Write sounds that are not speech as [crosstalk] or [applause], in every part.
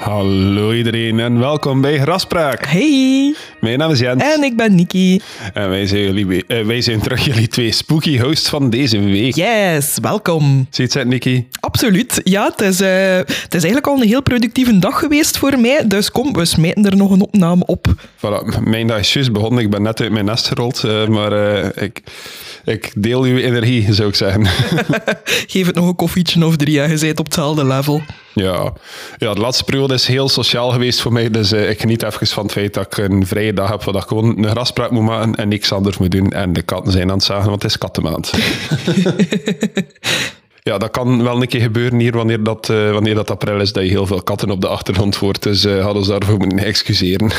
Hallo iedereen en welkom bij Graspraak. Hey, Mijn naam is Jens en ik ben Niki. en wij zijn, jullie, eh, wij zijn terug jullie twee spooky hosts van deze week. Yes, welkom. Ziet het, Nicky? Absoluut. Ja, het is, eh, het is eigenlijk al een heel productieve dag geweest voor mij. Dus kom, we smijten er nog een opname op. Voilà, mijn dag is juist begonnen. Ik ben net uit mijn nest gerold, eh, maar eh, ik, ik deel uw energie, zou ik zeggen. [laughs] Geef het nog een koffietje of drie en je bent op hetzelfde level. ja. ja, de laatste periode is heel sociaal geweest voor mij, dus ik geniet even van het feit dat ik een vrije dag heb, waar ik gewoon een graspraak moet maken en niks anders moet doen. En de katten zijn aan het zagen, want het is kattenmaand. [laughs] Ja, dat kan wel een keer gebeuren hier wanneer dat, eh, wanneer dat april is, dat je heel veel katten op de achtergrond hoort. Dus eh hadden ze daarvoor moeten excuseren. [laughs]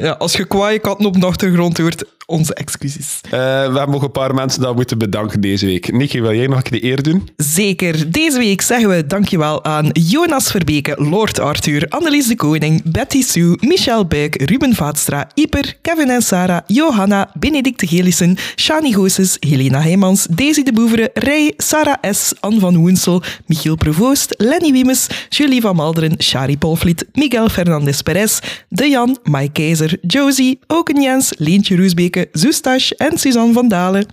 Ja, als je kwaaie katten op de achtergrond hoort, onze excuses. Eh, we hebben nog een paar mensen dat moeten bedanken deze week. Nicky, wil jij nog een keer de eer doen? Zeker. Deze week zeggen we dankjewel aan Jonas Verbeke, Lord Arthur, Annelies de Koning, Betty Sue, Michel Buik, Ruben Vaatstra, Iper, Kevin en Sarah, Johanna, Benedicte Gelissen, Shani Goossens, Helena Heijmans, Daisy de Boevere, Rij, Sarah S., Anne van Woensel, Michiel Provoost, Lenny Wiemes, Julie van Malderen, Shari Polvliet, Miguel Fernandez Perez, De Jan, Mike Keizer, Josie, Oken Jens, Leentje Zoestash en Suzanne van Dalen.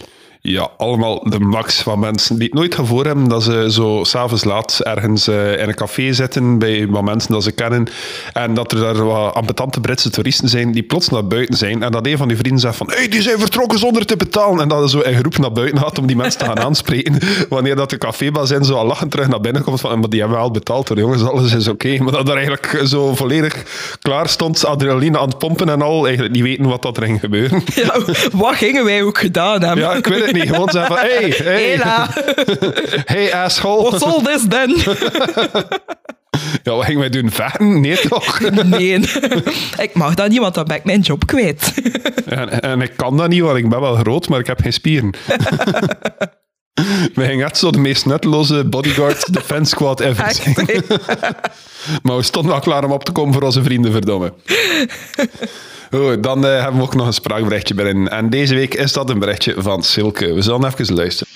Ja, allemaal de max van mensen die het nooit gevoel hebben dat ze zo s'avonds laat ergens eh, in een café zitten bij wat mensen dat ze kennen en dat er daar wat ambetante Britse toeristen zijn die plots naar buiten zijn en dat een van die vrienden zegt van hey, die zijn vertrokken zonder te betalen en dat er zo een groep naar buiten gaat om die mensen te gaan [laughs] aanspreken wanneer dat de cafébaas in zo al lachend terug naar binnen komt van maar die hebben wel betaald hoor jongens, alles is oké maar dat er eigenlijk zo volledig klaar stond, adrenaline aan het pompen en al, eigenlijk niet weten wat dat er ging gebeuren. Ja, wat gingen wij ook gedaan hebben? Ja, ik weet het niet. [laughs] Gewoon zeggen van, hey, hey, Hela, [laughs] hey asshole. what all this [laughs] then? Ja, wat gingen wij doen? Vechten? Nee, toch? Nee, ik mag dat niet, want dan ben ik mijn job kwijt. En, en ik kan dat niet, want ik ben wel groot, maar ik heb geen spieren. We gingen echt zo de meest nutteloze bodyguard defense squad ever Echt, zijn. Maar we stonden wel klaar om op te komen voor onze vrienden, verdomme. Goed, dan eh, hebben we ook nog een spraakberichtje binnen. En deze week is dat een berichtje van Silke. We zullen even luisteren.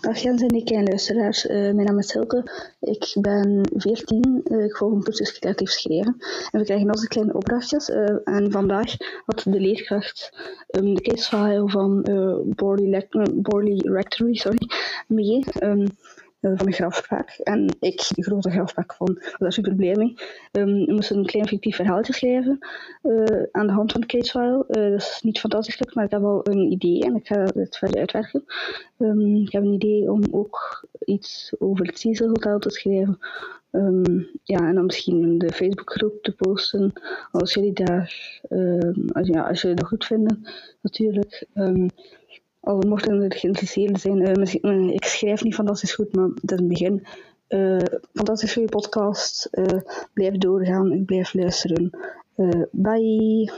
Dag Jens en ik en luisteraars. Eh, mijn naam is Silke. Ik ben 14. Eh, ik volg een cursus creatief schrijven. En we krijgen onze kleine opdrachtjes. En vandaag had de leerkracht ehm, de case van Borley, Borley Rectory sorry, mee. ehm, eh, van de grafspraak. En ik, de grote grafspraak, van, was daar super blij mee. Ehm, we een klein fictief verhaaltje schrijven eh, aan de hand van case file. Eh, dat is niet fantastisch maar ik heb al een idee en ik ga het verder uitwerken. Ehm, ik heb een idee om ook iets over het Cecil Hotel te schrijven. Ehm, ja, en dan misschien de Facebookgroep te posten. Als jullie daar, als, ja, als jullie dat goed vinden, natuurlijk. Al mochten er geïnteresseerd zijn, eh, misschien, eh, ik schrijf niet fantastisch goed, maar het is een begin. Eh, fantastisch goede podcast. Eh, blijf doorgaan, ik blijf luisteren. Eh, bye.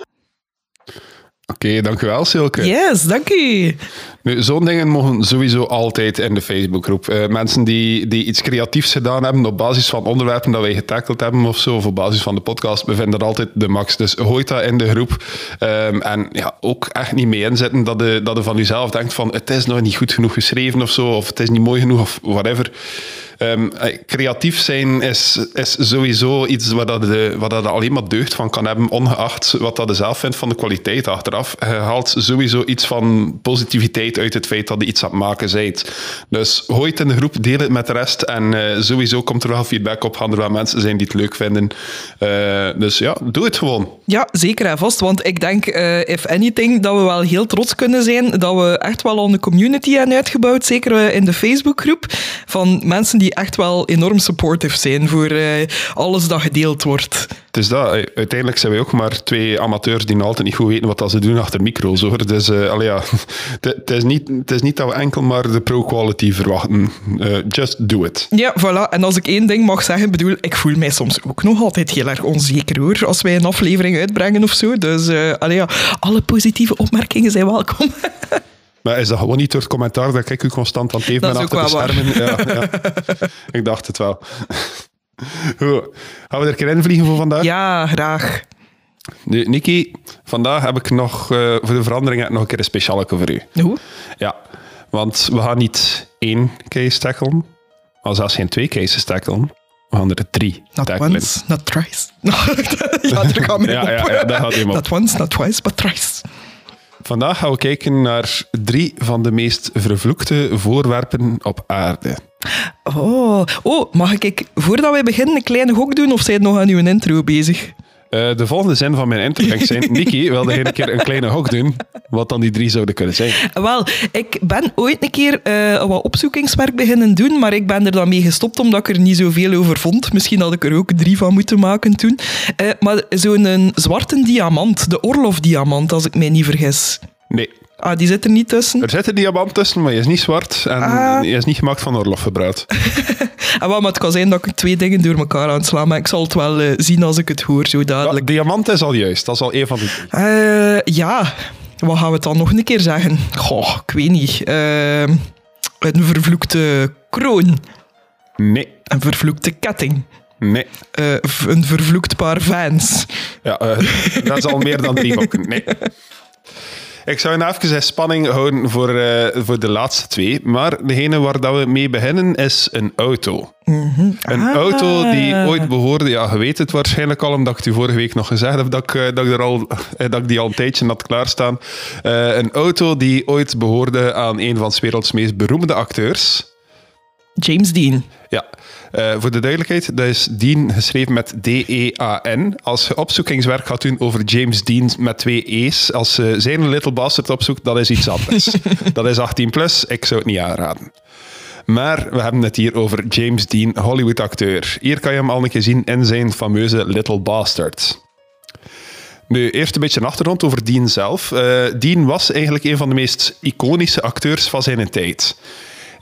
Oké, dankjewel Silke. Yes, dank u. Nu, zo'n dingen mogen sowieso altijd in de Facebookgroep. Eh mensen die, die iets creatiefs gedaan hebben op basis van onderwerpen dat wij getackled hebben of zo, of op basis van de podcast, we vinden er altijd de max. Dus gooi dat in de groep. Ehm, en ja, ook echt niet mee inzetten dat je, dat van jezelf denkt van het is nog niet goed genoeg geschreven of zo, of het is niet mooi genoeg of whatever. Ehm, eh, creatief zijn is, is sowieso iets waar, dat de, waar dat alleen maar deugd van kan hebben, ongeacht wat dat je zelf vindt van de kwaliteit achteraf. Je haalt sowieso iets van positiviteit uit het feit dat je iets aan het maken bent. Dus gooi het in de groep, deel het met de rest en eh, sowieso komt er wel feedback op. Gaan er wel mensen zijn die het leuk vinden. Eh, dus ja, doe het gewoon. Ja, zeker en vast. Want ik denk, if anything, dat we wel heel trots kunnen zijn dat we echt wel al een community hebben uitgebouwd. Zeker in de Facebookgroep. Van mensen die echt wel enorm supportive zijn voor eh, alles dat gedeeld wordt. Het is dat. eh, Uiteindelijk zijn wij ook maar twee amateurs die nog altijd niet goed weten wat dat ze doen achter micro's. Hoor. Dus allee, ja. [laughs] het, is niet, het is niet dat we enkel maar de pro-quality verwachten. Just do it. Ja, voilà. En als ik één ding mag zeggen, bedoel, ik voel mij soms ook nog altijd heel erg onzeker hoor, als wij een aflevering uitbrengen of zo. Dus allee, ja, alle positieve opmerkingen zijn welkom. [laughs] Maar is dat gewoon niet door het commentaar dat ik u constant aan het even Dat ben achter de schermen? Ja, ja. ik dacht het wel. Goed. Gaan we er een keer in vliegen voor vandaag? Ja, graag. Nu, Niki, vandaag heb ik nog, eh, voor de verandering heb ik nog een keer een speciale voor u. Hoe? Ja, want we gaan niet één case tackelen, maar zelfs geen twee cases tackelen. We gaan er drie Not tackelen. once, not thrice. [laughs] ja, daar gaan we [laughs] Ja, ja, ja, daar gaat. Not once, not twice, but thrice. Vandaag gaan we kijken naar drie van de meest vervloekte voorwerpen op aarde. Oh. oh, mag ik, voordat wij beginnen, een kleine gok doen of zijn nog aan uw intro bezig? Eh, de volgende zin van mijn ging [laughs] zijn... Nicky, wilde een keer een kleine hok doen? Wat dan die drie zouden kunnen zijn. Wel, ik ben ooit een keer eh, wat opzoekingswerk beginnen doen, maar ik ben er dan mee gestopt omdat ik er niet zoveel over vond. Misschien had ik er ook drie van moeten maken toen. Eh, maar zo'n zwarte diamant, de Orlof-diamant, als ik mij niet vergis. Nee, Ah, die zit er niet tussen. er zit een diamant tussen, maar hij is niet zwart. En Ah. hij is niet gemaakt van oorloggebruid. [laughs] Ah, wel, maar het kan zijn dat ik twee dingen door elkaar aan het slaan, maar ik zal het wel eh, zien als ik het hoor, zo Ja, dadelijk. diamant is al juist. Dat is al een van de. Eh, ja, wat gaan we dan nog een keer zeggen? Goh, ik weet niet. Eh, een vervloekte kroon. Nee, Een vervloekte ketting. nee. Eh, een vervloekt paar fans. Ja, dat is al meer dan drie. Nee. [laughs] Ik zou nou even in spanning houden voor, eh, voor de laatste twee. Maar degene waar dat we mee beginnen is een auto. Een Ah. auto die ooit behoorde, ja, je weet het waarschijnlijk al, omdat ik u vorige week nog gezegd heb dat ik, eh, dat ik, er al, [laughs] eh, dat ik die al een tijdje had klaarstaan. Eh een auto die ooit behoorde aan een van 's werelds meest beroemde acteurs. James Dean. Ja, eh, voor de duidelijkheid, dat is Dean geschreven met D-E-A-N. Als je opzoekingswerk gaat doen over James Dean met twee E's, als je zijn Little Bastard opzoekt, dat is iets anders. [laughs] dat is 18 plus, ik zou het niet aanraden. Maar we hebben het hier over James Dean, Hollywood-acteur. Hier kan je hem al een keer zien in zijn fameuze Little Bastard. Nu, eerst een beetje een achtergrond over Dean zelf. Eh, Dean was eigenlijk een van de meest iconische acteurs van zijn tijd.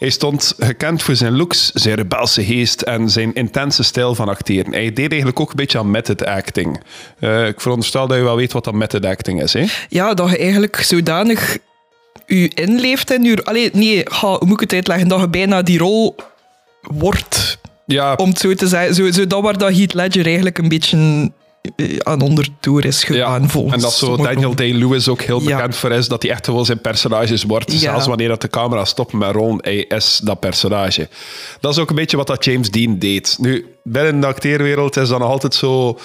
Hij stond gekend voor zijn looks, zijn rebelse geest en zijn intense stijl van acteren. Hij deed eigenlijk ook een beetje aan method acting. Eh, ik veronderstel dat je wel weet wat dat method acting is. Hè? Ja, dat je eigenlijk zodanig u inleeft in uw... Allee, nee, ga, hoe moet ik het uitleggen? Dat je bijna die rol wordt, Ja, om het zo te zeggen. Zo, zo dat waar dat Heath Ledger eigenlijk een beetje aan onderdoor is gegaan, volgens en dat zo. Daniel Day-Lewis ook heel Ja. bekend voor is, dat hij echt gewoon zijn personages wordt. Ja. Zelfs wanneer dat de camera stopt met rollen, hij is dat personage. Dat is ook een beetje wat dat James Dean deed. Nu, binnen de acteerwereld is dat nog altijd zo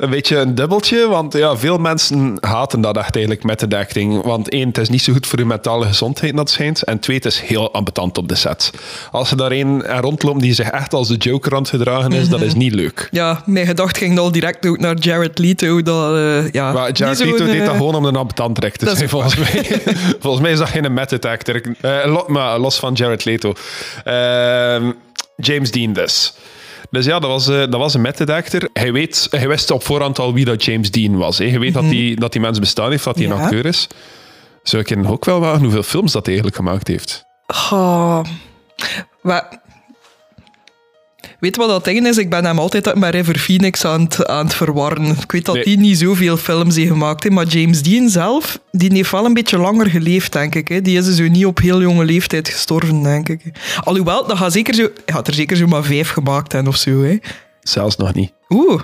een beetje een dubbeltje, want ja, veel mensen haten dat echt eigenlijk met de acting. Want één, het is niet zo goed voor je mentale gezondheid, dat schijnt. En twee, het is heel ambetant op de set. Als er daar een en rondloopt die zich echt als de Joker aan het gedragen is, dat is niet leuk. Ja, mijn gedacht ging al direct ook naar Jared Leto. Dat, eh, ja, Maar Jared Leto deed dat eh, gewoon om een ambetant recht te zijn, volgens mij. [laughs] volgens mij is dat geen method actor. Eh, maar los van Jared Leto. Ehm, James Dean dus. Dus ja, dat was, eh, dat was een method actor. Hij, weet, hij wist op voorhand al wie dat James Dean was. Hè. Je weet dat, die, dat die mens bestaan heeft, dat hij een acteur is. Zou ik ook wel wagen hoeveel films dat hij eigenlijk gemaakt heeft? Oh. Maar, weet je wat dat ding is? Ik ben hem altijd met River Phoenix aan het, aan het verwarren. Ik weet dat Nee. die niet zoveel films heeft gemaakt, hè, maar James Dean zelf, die heeft wel een beetje langer geleefd, denk ik. Hè. Die is zo niet op heel jonge leeftijd gestorven, denk ik. Alhoewel, dat gaat, zeker zo, hij had er zeker zo maar vijf gemaakt en of zo. Hè. Zelfs nog niet. Oeh,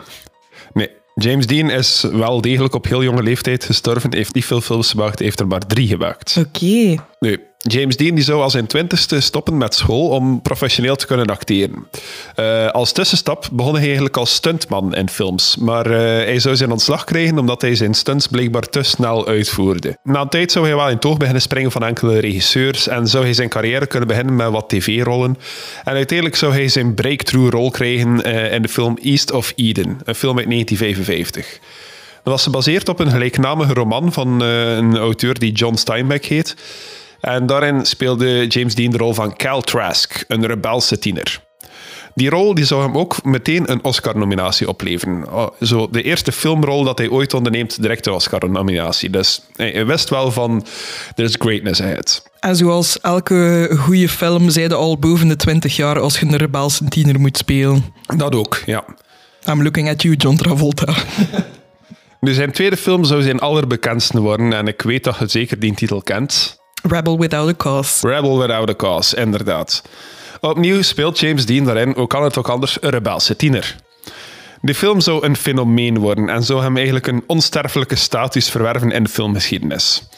Nee, James Dean is wel degelijk op heel jonge leeftijd gestorven. Heeft niet veel films gemaakt, heeft er maar drie gemaakt. oké. Nu, James Dean die zou al zijn twintigste stoppen met school om professioneel te kunnen acteren. Eh, als tussenstap begon hij eigenlijk als stuntman in films. Maar eh, hij zou zijn ontslag krijgen omdat hij zijn stunts blijkbaar te snel uitvoerde. Na een tijd zou hij wel in toog beginnen springen van enkele regisseurs en zou hij zijn carrière kunnen beginnen met wat tv-rollen. En uiteindelijk zou hij zijn breakthrough-rol krijgen eh, in de film East of Eden, een film uit 1955. Dat was gebaseerd op een gelijknamige roman van een auteur die John Steinbeck heet. En daarin speelde James Dean de rol van Cal Trask, een rebelse tiener. Die rol die zou hem ook meteen een Oscar-nominatie opleveren. Oh, Zo de eerste filmrol dat hij ooit onderneemt, direct een Oscar-nominatie. Dus hij hij wist wel van, there's greatness ahead. En zoals elke goede film zeide al boven de 20 jaar als je een rebelse tiener moet spelen. Dat ook, ja. I'm looking at you, John Travolta. [laughs] Nu, zijn tweede film zou zijn allerbekendste worden. En ik weet dat je zeker die titel kent. Rebel Without a Cause. Rebel Without a Cause, inderdaad. Opnieuw speelt James Dean daarin, ook kan het ook anders, een rebelse tiener. De film zou een fenomeen worden en zou hem eigenlijk een onsterfelijke status verwerven in de filmgeschiedenis.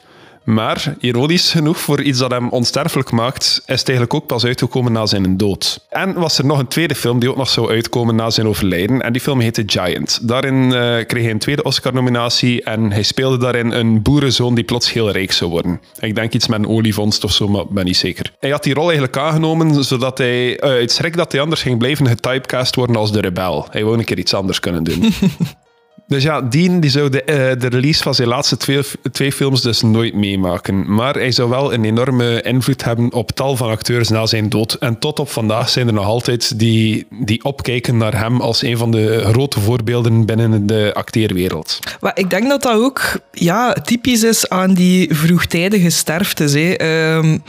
Maar, ironisch genoeg, voor iets dat hem onsterfelijk maakt, is het eigenlijk ook pas uitgekomen na zijn dood. En was er nog een tweede film die ook nog zou uitkomen na zijn overlijden. En die film heette Giant. Daarin uh, kreeg hij een tweede Oscar-nominatie en hij speelde daarin een boerenzoon die plots heel rijk zou worden. Ik denk iets met een olievondst of zo, maar ben niet zeker. Hij had die rol eigenlijk aangenomen zodat hij, uh, uit schrik dat hij anders ging blijven getypecast worden als de rebel. Hij wou een keer iets anders kunnen doen. [laughs] Dus ja, Dean die zou de, uh, de release van zijn laatste twee, twee films dus nooit meemaken. Maar hij zou wel een enorme invloed hebben op tal van acteurs na zijn dood. En tot op vandaag zijn er nog altijd die, die opkijken naar hem als een van de grote voorbeelden binnen de acteerwereld. Maar ik denk dat dat ook ja, typisch is aan die vroegtijdige sterftes. Um,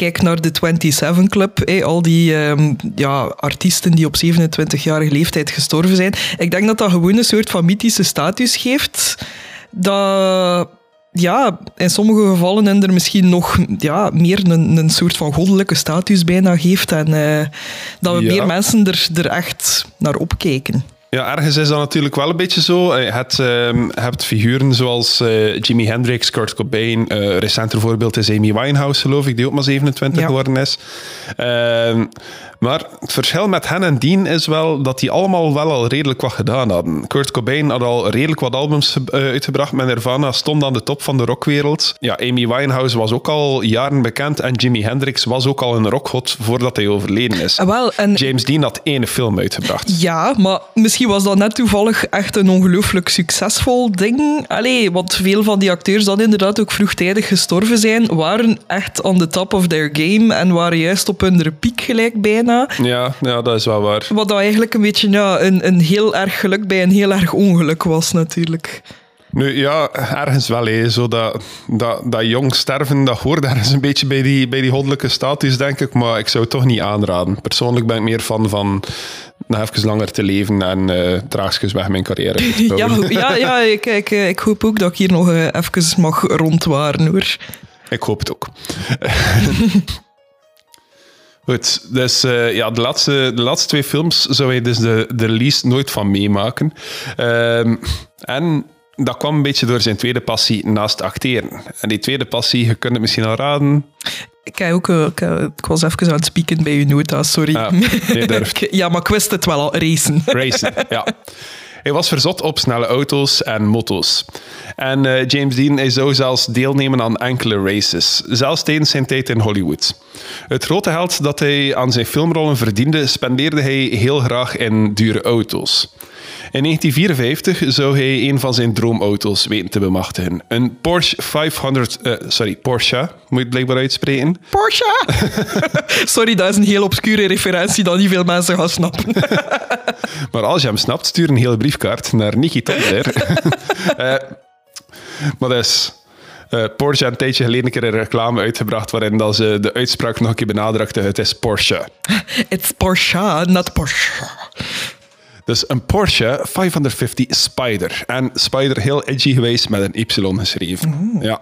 kijk naar de 27 Club, al die um, ja, artiesten die op 27-jarige leeftijd gestorven zijn. Ik denk dat dat gewoon een soort van mythische status geeft. Dat ja, in sommige gevallen en er misschien nog ja, meer een, een soort van goddelijke status bijna geeft. En uh, dat we ja. meer mensen er, er echt naar opkijken. Ja, ergens is dat natuurlijk wel een beetje zo. Je hebt, uh, hebt figuren zoals uh, Jimi Hendrix, Kurt Cobain. Uh, recenter voorbeeld is Amy Winehouse, geloof ik, die ook maar 27 ja. geworden is. Ehm, maar het verschil met hen en Dean is wel dat die allemaal wel al redelijk wat gedaan hadden. Kurt Cobain had al redelijk wat albums uitgebracht met Nirvana, stond aan de top van de rockwereld. Ja, Amy Winehouse was ook al jaren bekend en Jimi Hendrix was ook al een rockgod voordat hij overleden is. Wel, en... James Dean had één film uitgebracht. Ja, maar misschien was dat net toevallig echt een ongelooflijk succesvol ding. Allee, want veel van die acteurs dat inderdaad ook vroegtijdig gestorven zijn, waren echt on the top of their game en waren juist op hun piek gelijk bijna. Ja, ja, dat is wel waar. Wat dat eigenlijk een beetje ja, een, een heel erg geluk bij een heel erg ongeluk was natuurlijk. Nu ja, ergens wel. Hé. Zo dat, dat, dat jong sterven, dat hoort ergens een beetje bij die, bij die goddelijke status, denk ik. Maar ik zou het toch niet aanraden. Persoonlijk ben ik meer van, van nog even langer te leven en uh, traagjes weg mijn carrière. [laughs] ja, ja, ja ik, ik, ik hoop ook dat ik hier nog uh, even mag rondwaren hoor. Ik hoop het ook. [laughs] Goed, dus uh, ja, de laatste, de laatste twee films zou je dus de, de release nooit van meemaken. Uh, en dat kwam een beetje door zijn tweede passie naast acteren. En die tweede passie, je kunt het misschien al raden. Ik, ook, uh, ik, ik, was even aan het spieken bij je nota, sorry. Ah, nee, [laughs] ja, maar ik wist het wel al, racen. Racen, ja. Hij was verzot op snelle auto's en motos. En uh, James Dean hij zou zelfs deelnemen aan enkele races, zelfs tijdens zijn tijd in Hollywood. Het grote geld dat hij aan zijn filmrollen verdiende, spendeerde hij heel graag in dure auto's. In 1954 zou hij een van zijn droomauto's weten te bemachtigen. Een Porsche 500... Uh, sorry, Porsche, moet je het blijkbaar uitspreken. Porsche! [laughs] sorry, dat is een heel obscure referentie dat niet veel mensen gaan snappen. [laughs] [laughs] maar als je hem snapt, stuur een hele briefkaart naar Niki Tonder. uh, maar. Uh, Porsche een tijdje geleden een keer een reclame uitgebracht waarin dat ze de uitspraak nog een keer benadrukte. Het is Porsche. [laughs] It's Porsche, not Porsche. Dus een Porsche 550 Spider. En Spider heel edgy geweest met een Y geschreven. Ja.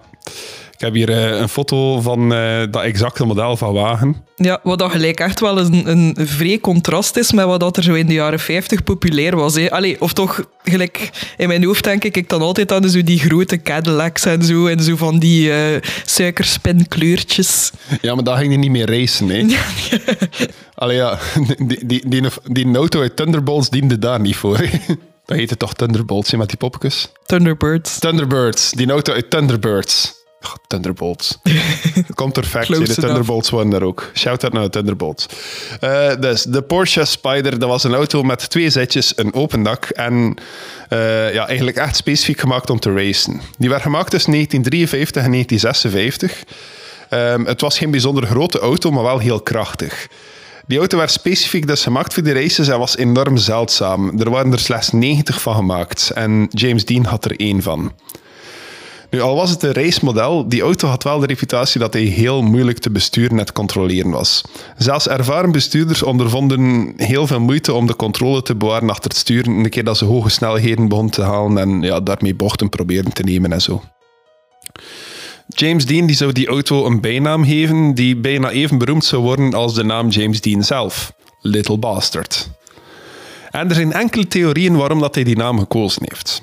Ik heb hier uh, een foto van uh, dat exacte model van wagen. Ja, wat dat gelijk echt wel een, een vrij contrast is met wat dat er zo in de jaren 50 populair was. Hè. Allee, of toch, gelijk in mijn hoofd denk ik, ik dan altijd aan zo die grote Cadillacs en zo, en zo van die uh, suikerspinkleurtjes. Ja, maar daar ging je niet meer racen, hè. [laughs] Allee, ja, die, die, die, die, auto uit Thunderbolts diende daar niet voor. Dat heette toch Thunderbolts, met die popjes? Thunderbirds. Thunderbirds, die auto uit Thunderbirds. Oh, Thunderbolts. [laughs] Komt perfect. de Thunderbolts waren daar ook. Shout-out naar de Thunderbolts. Uh, dus de Porsche Spider, dat was een auto met twee zetjes, een open dak en uh, ja, eigenlijk echt specifiek gemaakt om te racen. Die werd gemaakt tussen 1953 en 1956. Um, het was geen bijzonder grote auto, maar wel heel krachtig. Die auto werd specifiek dus gemaakt voor de races en was enorm zeldzaam. Er waren er slechts 90 van gemaakt en James Dean had er één van. Nu, al was het een racemodel, die auto had wel de reputatie dat hij heel moeilijk te besturen en te controleren was. Zelfs ervaren bestuurders ondervonden heel veel moeite om de controle te bewaren achter het sturen, een keer dat ze hoge snelheden begonnen te halen en ja, daarmee bochten proberen te nemen en zo. James Dean die zou die auto een bijnaam geven die bijna even beroemd zou worden als de naam James Dean zelf: Little Bastard. En er zijn enkele theorieën waarom dat hij die naam gekozen heeft.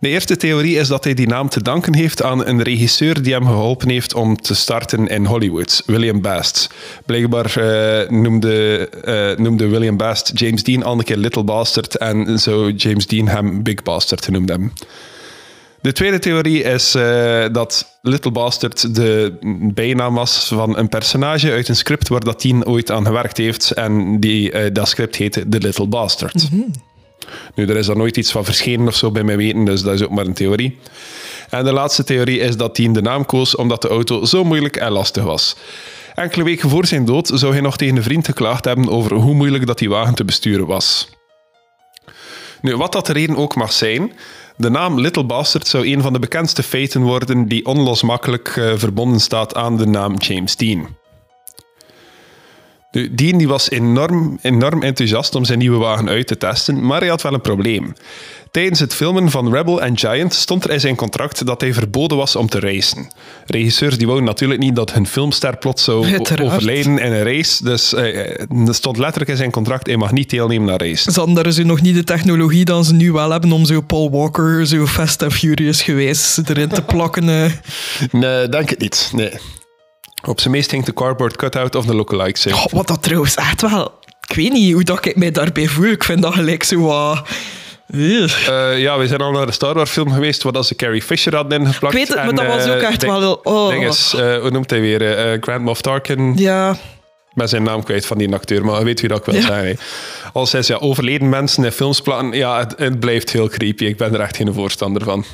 De eerste theorie is dat hij die naam te danken heeft aan een regisseur die hem geholpen heeft om te starten in Hollywood, William Bast. Blijkbaar uh, noemde, uh, noemde William Bast James Dean al een keer Little Bastard en zo James Dean hem Big Bastard genoemd hebben. De tweede theorie is uh, dat Little Bastard de bijnaam was van een personage uit een script waar dat Dean ooit aan gewerkt heeft en die, dat script heette The Little Bastard. -hmm. Nu, er is daar nooit iets van verschenen of zo bij mij weten, dus dat is ook maar een theorie. En de laatste theorie is dat hij de naam koos omdat de auto zo moeilijk en lastig was. Enkele weken voor zijn dood zou hij nog tegen een vriend geklaagd hebben over hoe moeilijk dat die wagen te besturen was. Nu, wat dat de reden ook mag zijn, de naam Little Bastard zou een van de bekendste feiten worden die onlosmakelijk uh, verbonden staat aan de naam James Dean. Nu, Dean die was enorm, enorm enthousiast om zijn nieuwe wagen uit te testen, maar hij had wel een probleem. Tijdens het filmen van Rebel and Giant stond er in zijn contract dat hij verboden was om te racen. Regisseurs die wouden natuurlijk niet dat hun filmster plots zou [laughs] Uiteraard. overlijden in een race, dus eh, er stond letterlijk in zijn contract hij mag niet deelnemen aan race. Ze hadden daar zo nog niet de technologie dat ze nu wel hebben om zo Paul Walker zo Fast and Furious geweest erin te plakken. eh. Nee, denk het niet. Nee. Op zijn meest hangt de cardboard cutout of de lookalike zijn. Oh, wat dat trouwens echt wel... Ik weet niet hoe dat ik mij daarbij voel. Ik vind dat gelijk zo wat... Uh, ja, we zijn al naar de Star Wars film geweest, waar ze Carrie Fisher hadden ingeplakt. Ik weet het, maar dat was ook eh, echt wel... Oh. ding is, eh, hoe noemt hij weer? eh Grand Moff Tarkin. Ja, ben zijn naam kwijt van die acteur, maar je weet wie dat wil Ja. zijn. hè. Als hij ja, overleden mensen in films plakken, ja, het, het blijft heel creepy. Ik ben er echt geen voorstander van.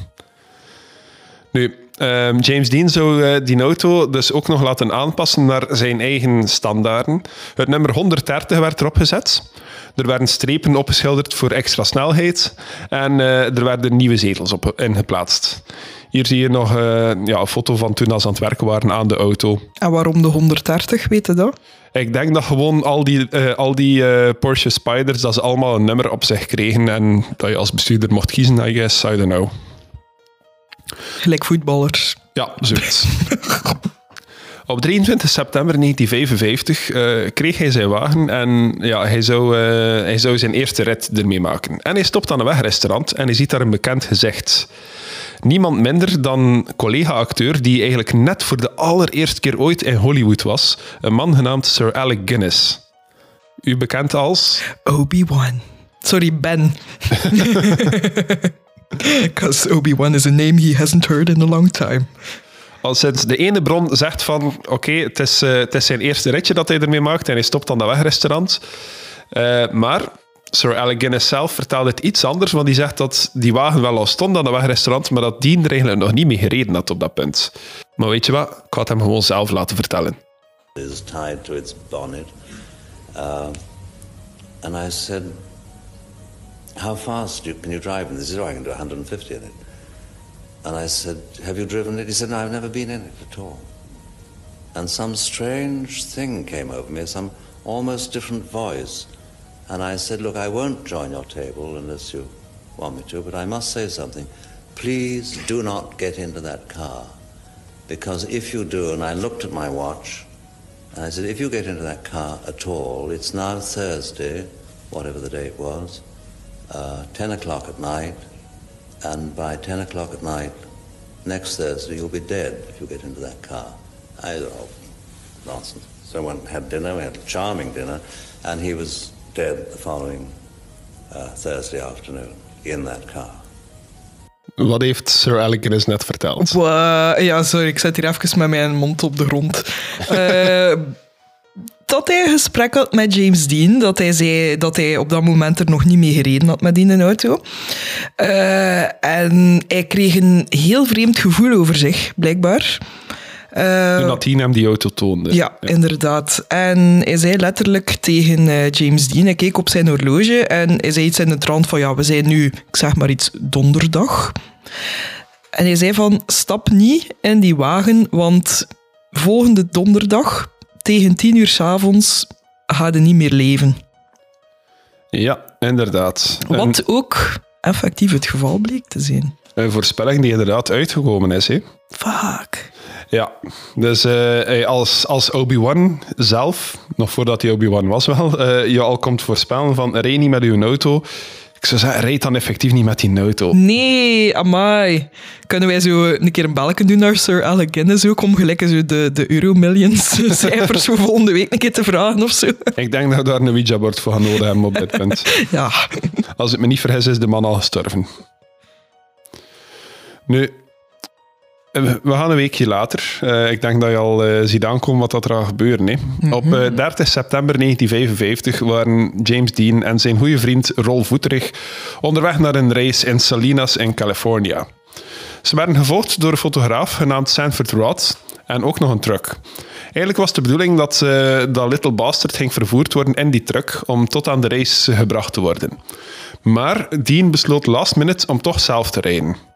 Nu, ehm, James Dean zou eh, die auto dus ook nog laten aanpassen naar zijn eigen standaarden. Het nummer 130 werd erop gezet. Er werden strepen opgeschilderd voor extra snelheid. En eh, er werden nieuwe zetels op ingeplaatst. Hier zie je nog eh, ja, een foto van toen ze aan het werken waren aan de auto. en waarom de 130, weet je dat? Ik denk dat gewoon al die, al die Porsche Spiders, dat ze allemaal een nummer op zich kregen en dat je als bestuurder mocht kiezen, I guess, I don't know. Gelijk voetballers. Ja, zoiets. [laughs] Op 23 september 1955 eh, kreeg hij zijn wagen en ja, hij, zou, eh, hij zou zijn eerste rit ermee maken. En hij stopt aan een wegrestaurant en hij ziet daar een bekend gezicht. Niemand minder dan collega-acteur die eigenlijk net voor de allereerste keer ooit in Hollywood was. Een man genaamd Sir Alec Guinness. U bekend als... Obi-Wan. Sorry, Ben. [laughs] [laughs] Because Obi-Wan is a name he hasn't heard in a long time. Al sinds de ene bron zegt van, oké, het, is, eh, het is zijn eerste ritje dat hij ermee maakt en hij stopt aan dat wegrestaurant. Eh, maar Sir Alec Guinness zelf vertelde het iets anders, want die zegt dat die wagen wel al stond aan dat wegrestaurant, maar dat die er eigenlijk nog niet mee gereden had op dat punt. Maar weet je wat? Ik ga het hem gewoon zelf laten vertellen. is tied to its bonnet. Uh, and I said, How fast do, can you drive in this? He said, oh, I can do 150 in it. And I said, Have you driven it? He said, No, I've never been in it at all. And some strange thing came over me, some almost different voice. And I said, Look, I won't join your table unless you want me to, but I must say something. Please do not get into that car. Because if you do, and I looked at my watch, and I said, if you get into that car at all, it's now Thursday, whatever the date was, uh, 10 o'clock at night, and by 10 o'clock at night, next Thursday, you'll be dead if you get into that car. I said, oh, nonsense. So I went had dinner, we had a charming dinner, and he was dead the following uh, Thursday afternoon in that car. Wat heeft Sir Alec Guinness net verteld? Wa- ja, sorry, ik zet hier even met mijn mond op de grond. [laughs] Eh, dat hij een gesprek had met James Dean, dat hij zei dat hij op dat moment er nog niet mee gereden had met die in de auto. Eh, en hij kreeg een heel vreemd gevoel over zich, blijkbaar. Eh, Toen dat hij hem die auto toonde. ja, inderdaad. En hij zei letterlijk tegen eh, James Dean, hij keek op zijn horloge en hij zei iets in de trant van, ja, we zijn nu, ik zeg maar iets, donderdag. En hij zei van, stap niet in die wagen, want volgende donderdag, tegen tien uur s'avonds, ga je niet meer leven. Ja, inderdaad. Wat ook effectief het geval bleek te zijn. een voorspelling die inderdaad uitgekomen is. Hè? Fuck. Ja, dus eh, als, als Obi-Wan zelf, nog voordat hij Obi-Wan was wel, eh, je al komt voorspellen van rij niet met uw auto, Ik zou zeggen, rijd dan effectief niet met die auto. Nee, amai. Kunnen wij zo een keer een belletje doen naar Sir Alec Guinness ook, om gelijk zo de, de Euro-millions [laughs] cijfers voor volgende week een keer te vragen of zo? Ik denk dat we daar een Ouija-bord voor gaan nodig hebben op dit punt. [laughs] Ja. Als ik me niet vergis, is de man al gestorven. Nu, we gaan een weekje later. Eh, ik denk dat je al eh, ziet aankomen wat dat er gaat gebeuren. Hè. Op eh, 30 september 1955 waren James Dean en zijn goede vriend Rolf Woeterich onderweg naar een race in Salinas in California. Ze werden gevolgd door een fotograaf genaamd Sanford Rod en ook nog een truck. Eigenlijk was de bedoeling dat dat Little Bastard ging vervoerd worden in die truck om tot aan de race gebracht te worden. Maar Dean besloot last minute om toch zelf te rijden.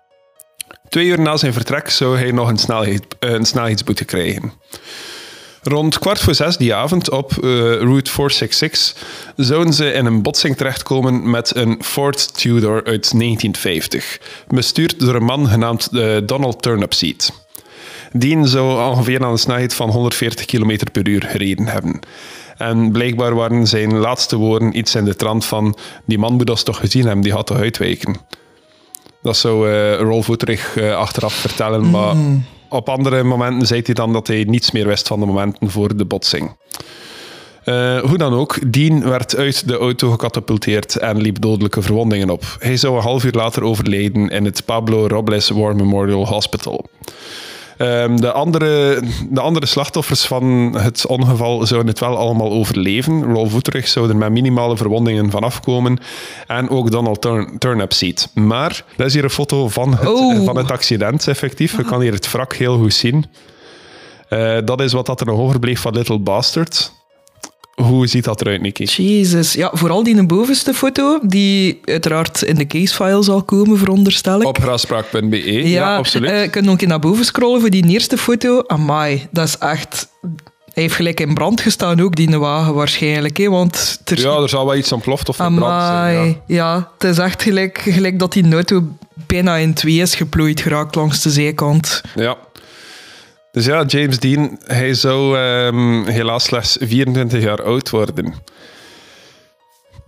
Twee uur na zijn vertrek zou hij nog een, snelheid, eh, een snelheidsboete krijgen. Rond kwart voor zes die avond op eh, Route 466 zouden ze in een botsing terechtkomen met een Ford Tudor uit 1950, bestuurd door een man genaamd eh, Donald Turnipseed. Die zou ongeveer aan een snelheid van 140 km per uur gereden hebben. En blijkbaar waren zijn laatste woorden iets in de trant van die man moet ons toch gezien hebben, die had toch uitwijken. Dat zou eh Rolf Woeterich eh, achteraf vertellen, maar op andere momenten zei hij dan dat hij niets meer wist van de momenten voor de botsing. Eh, hoe dan ook, Dean werd uit de auto gecatapulteerd en liep dodelijke verwondingen op. Hij zou een half uur later overlijden in het Pablo Robles War Memorial Hospital. Ehm, de, andere, de andere slachtoffers van het ongeval zouden het wel allemaal overleven. Rolf Woeterich zou er met minimale verwondingen vanaf komen. En ook Donald Turn Turnipseed. Maar, dat is hier een foto van het, Oh. van het accident, effectief. Je kan hier het wrak heel goed zien. Eh, dat is wat dat er nog overbleef van Little Bastard. Hoe ziet dat eruit, Nicky? Jezus. Ja, vooral die bovenste foto, die uiteraard in de casefile zal komen, veronderstel ik. Op graspraak.be. Ja, absoluut. eh, je kunt ook naar boven scrollen voor die eerste foto. Amai, dat is echt... Hij heeft gelijk in brand gestaan ook, die wagen waarschijnlijk. Hè, want er ja, er zal wel iets ontploft of verbrand zijn. Ja. ja. Het is echt gelijk, gelijk dat die auto bijna in twee is geplooid geraakt langs de zijkant. Ja. Dus ja, James Dean, hij zou ehm, helaas slechts 24 jaar oud worden.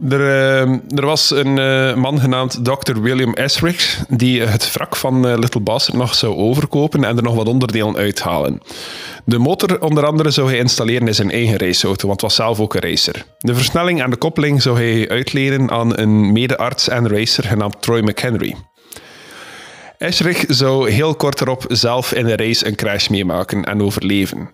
Er, ehm, er was een eh, man genaamd Dr. William Esrich die het wrak van eh, Little Bastard nog zou overkopen en er nog wat onderdelen uithalen. De motor onder andere zou hij installeren in zijn eigen raceauto, want was zelf ook een racer. De versnelling en de koppeling zou hij uitlenen aan een medearts en racer genaamd Troy McHenry. Esrich zou heel kort erop zelf in een race een crash meemaken en overleven.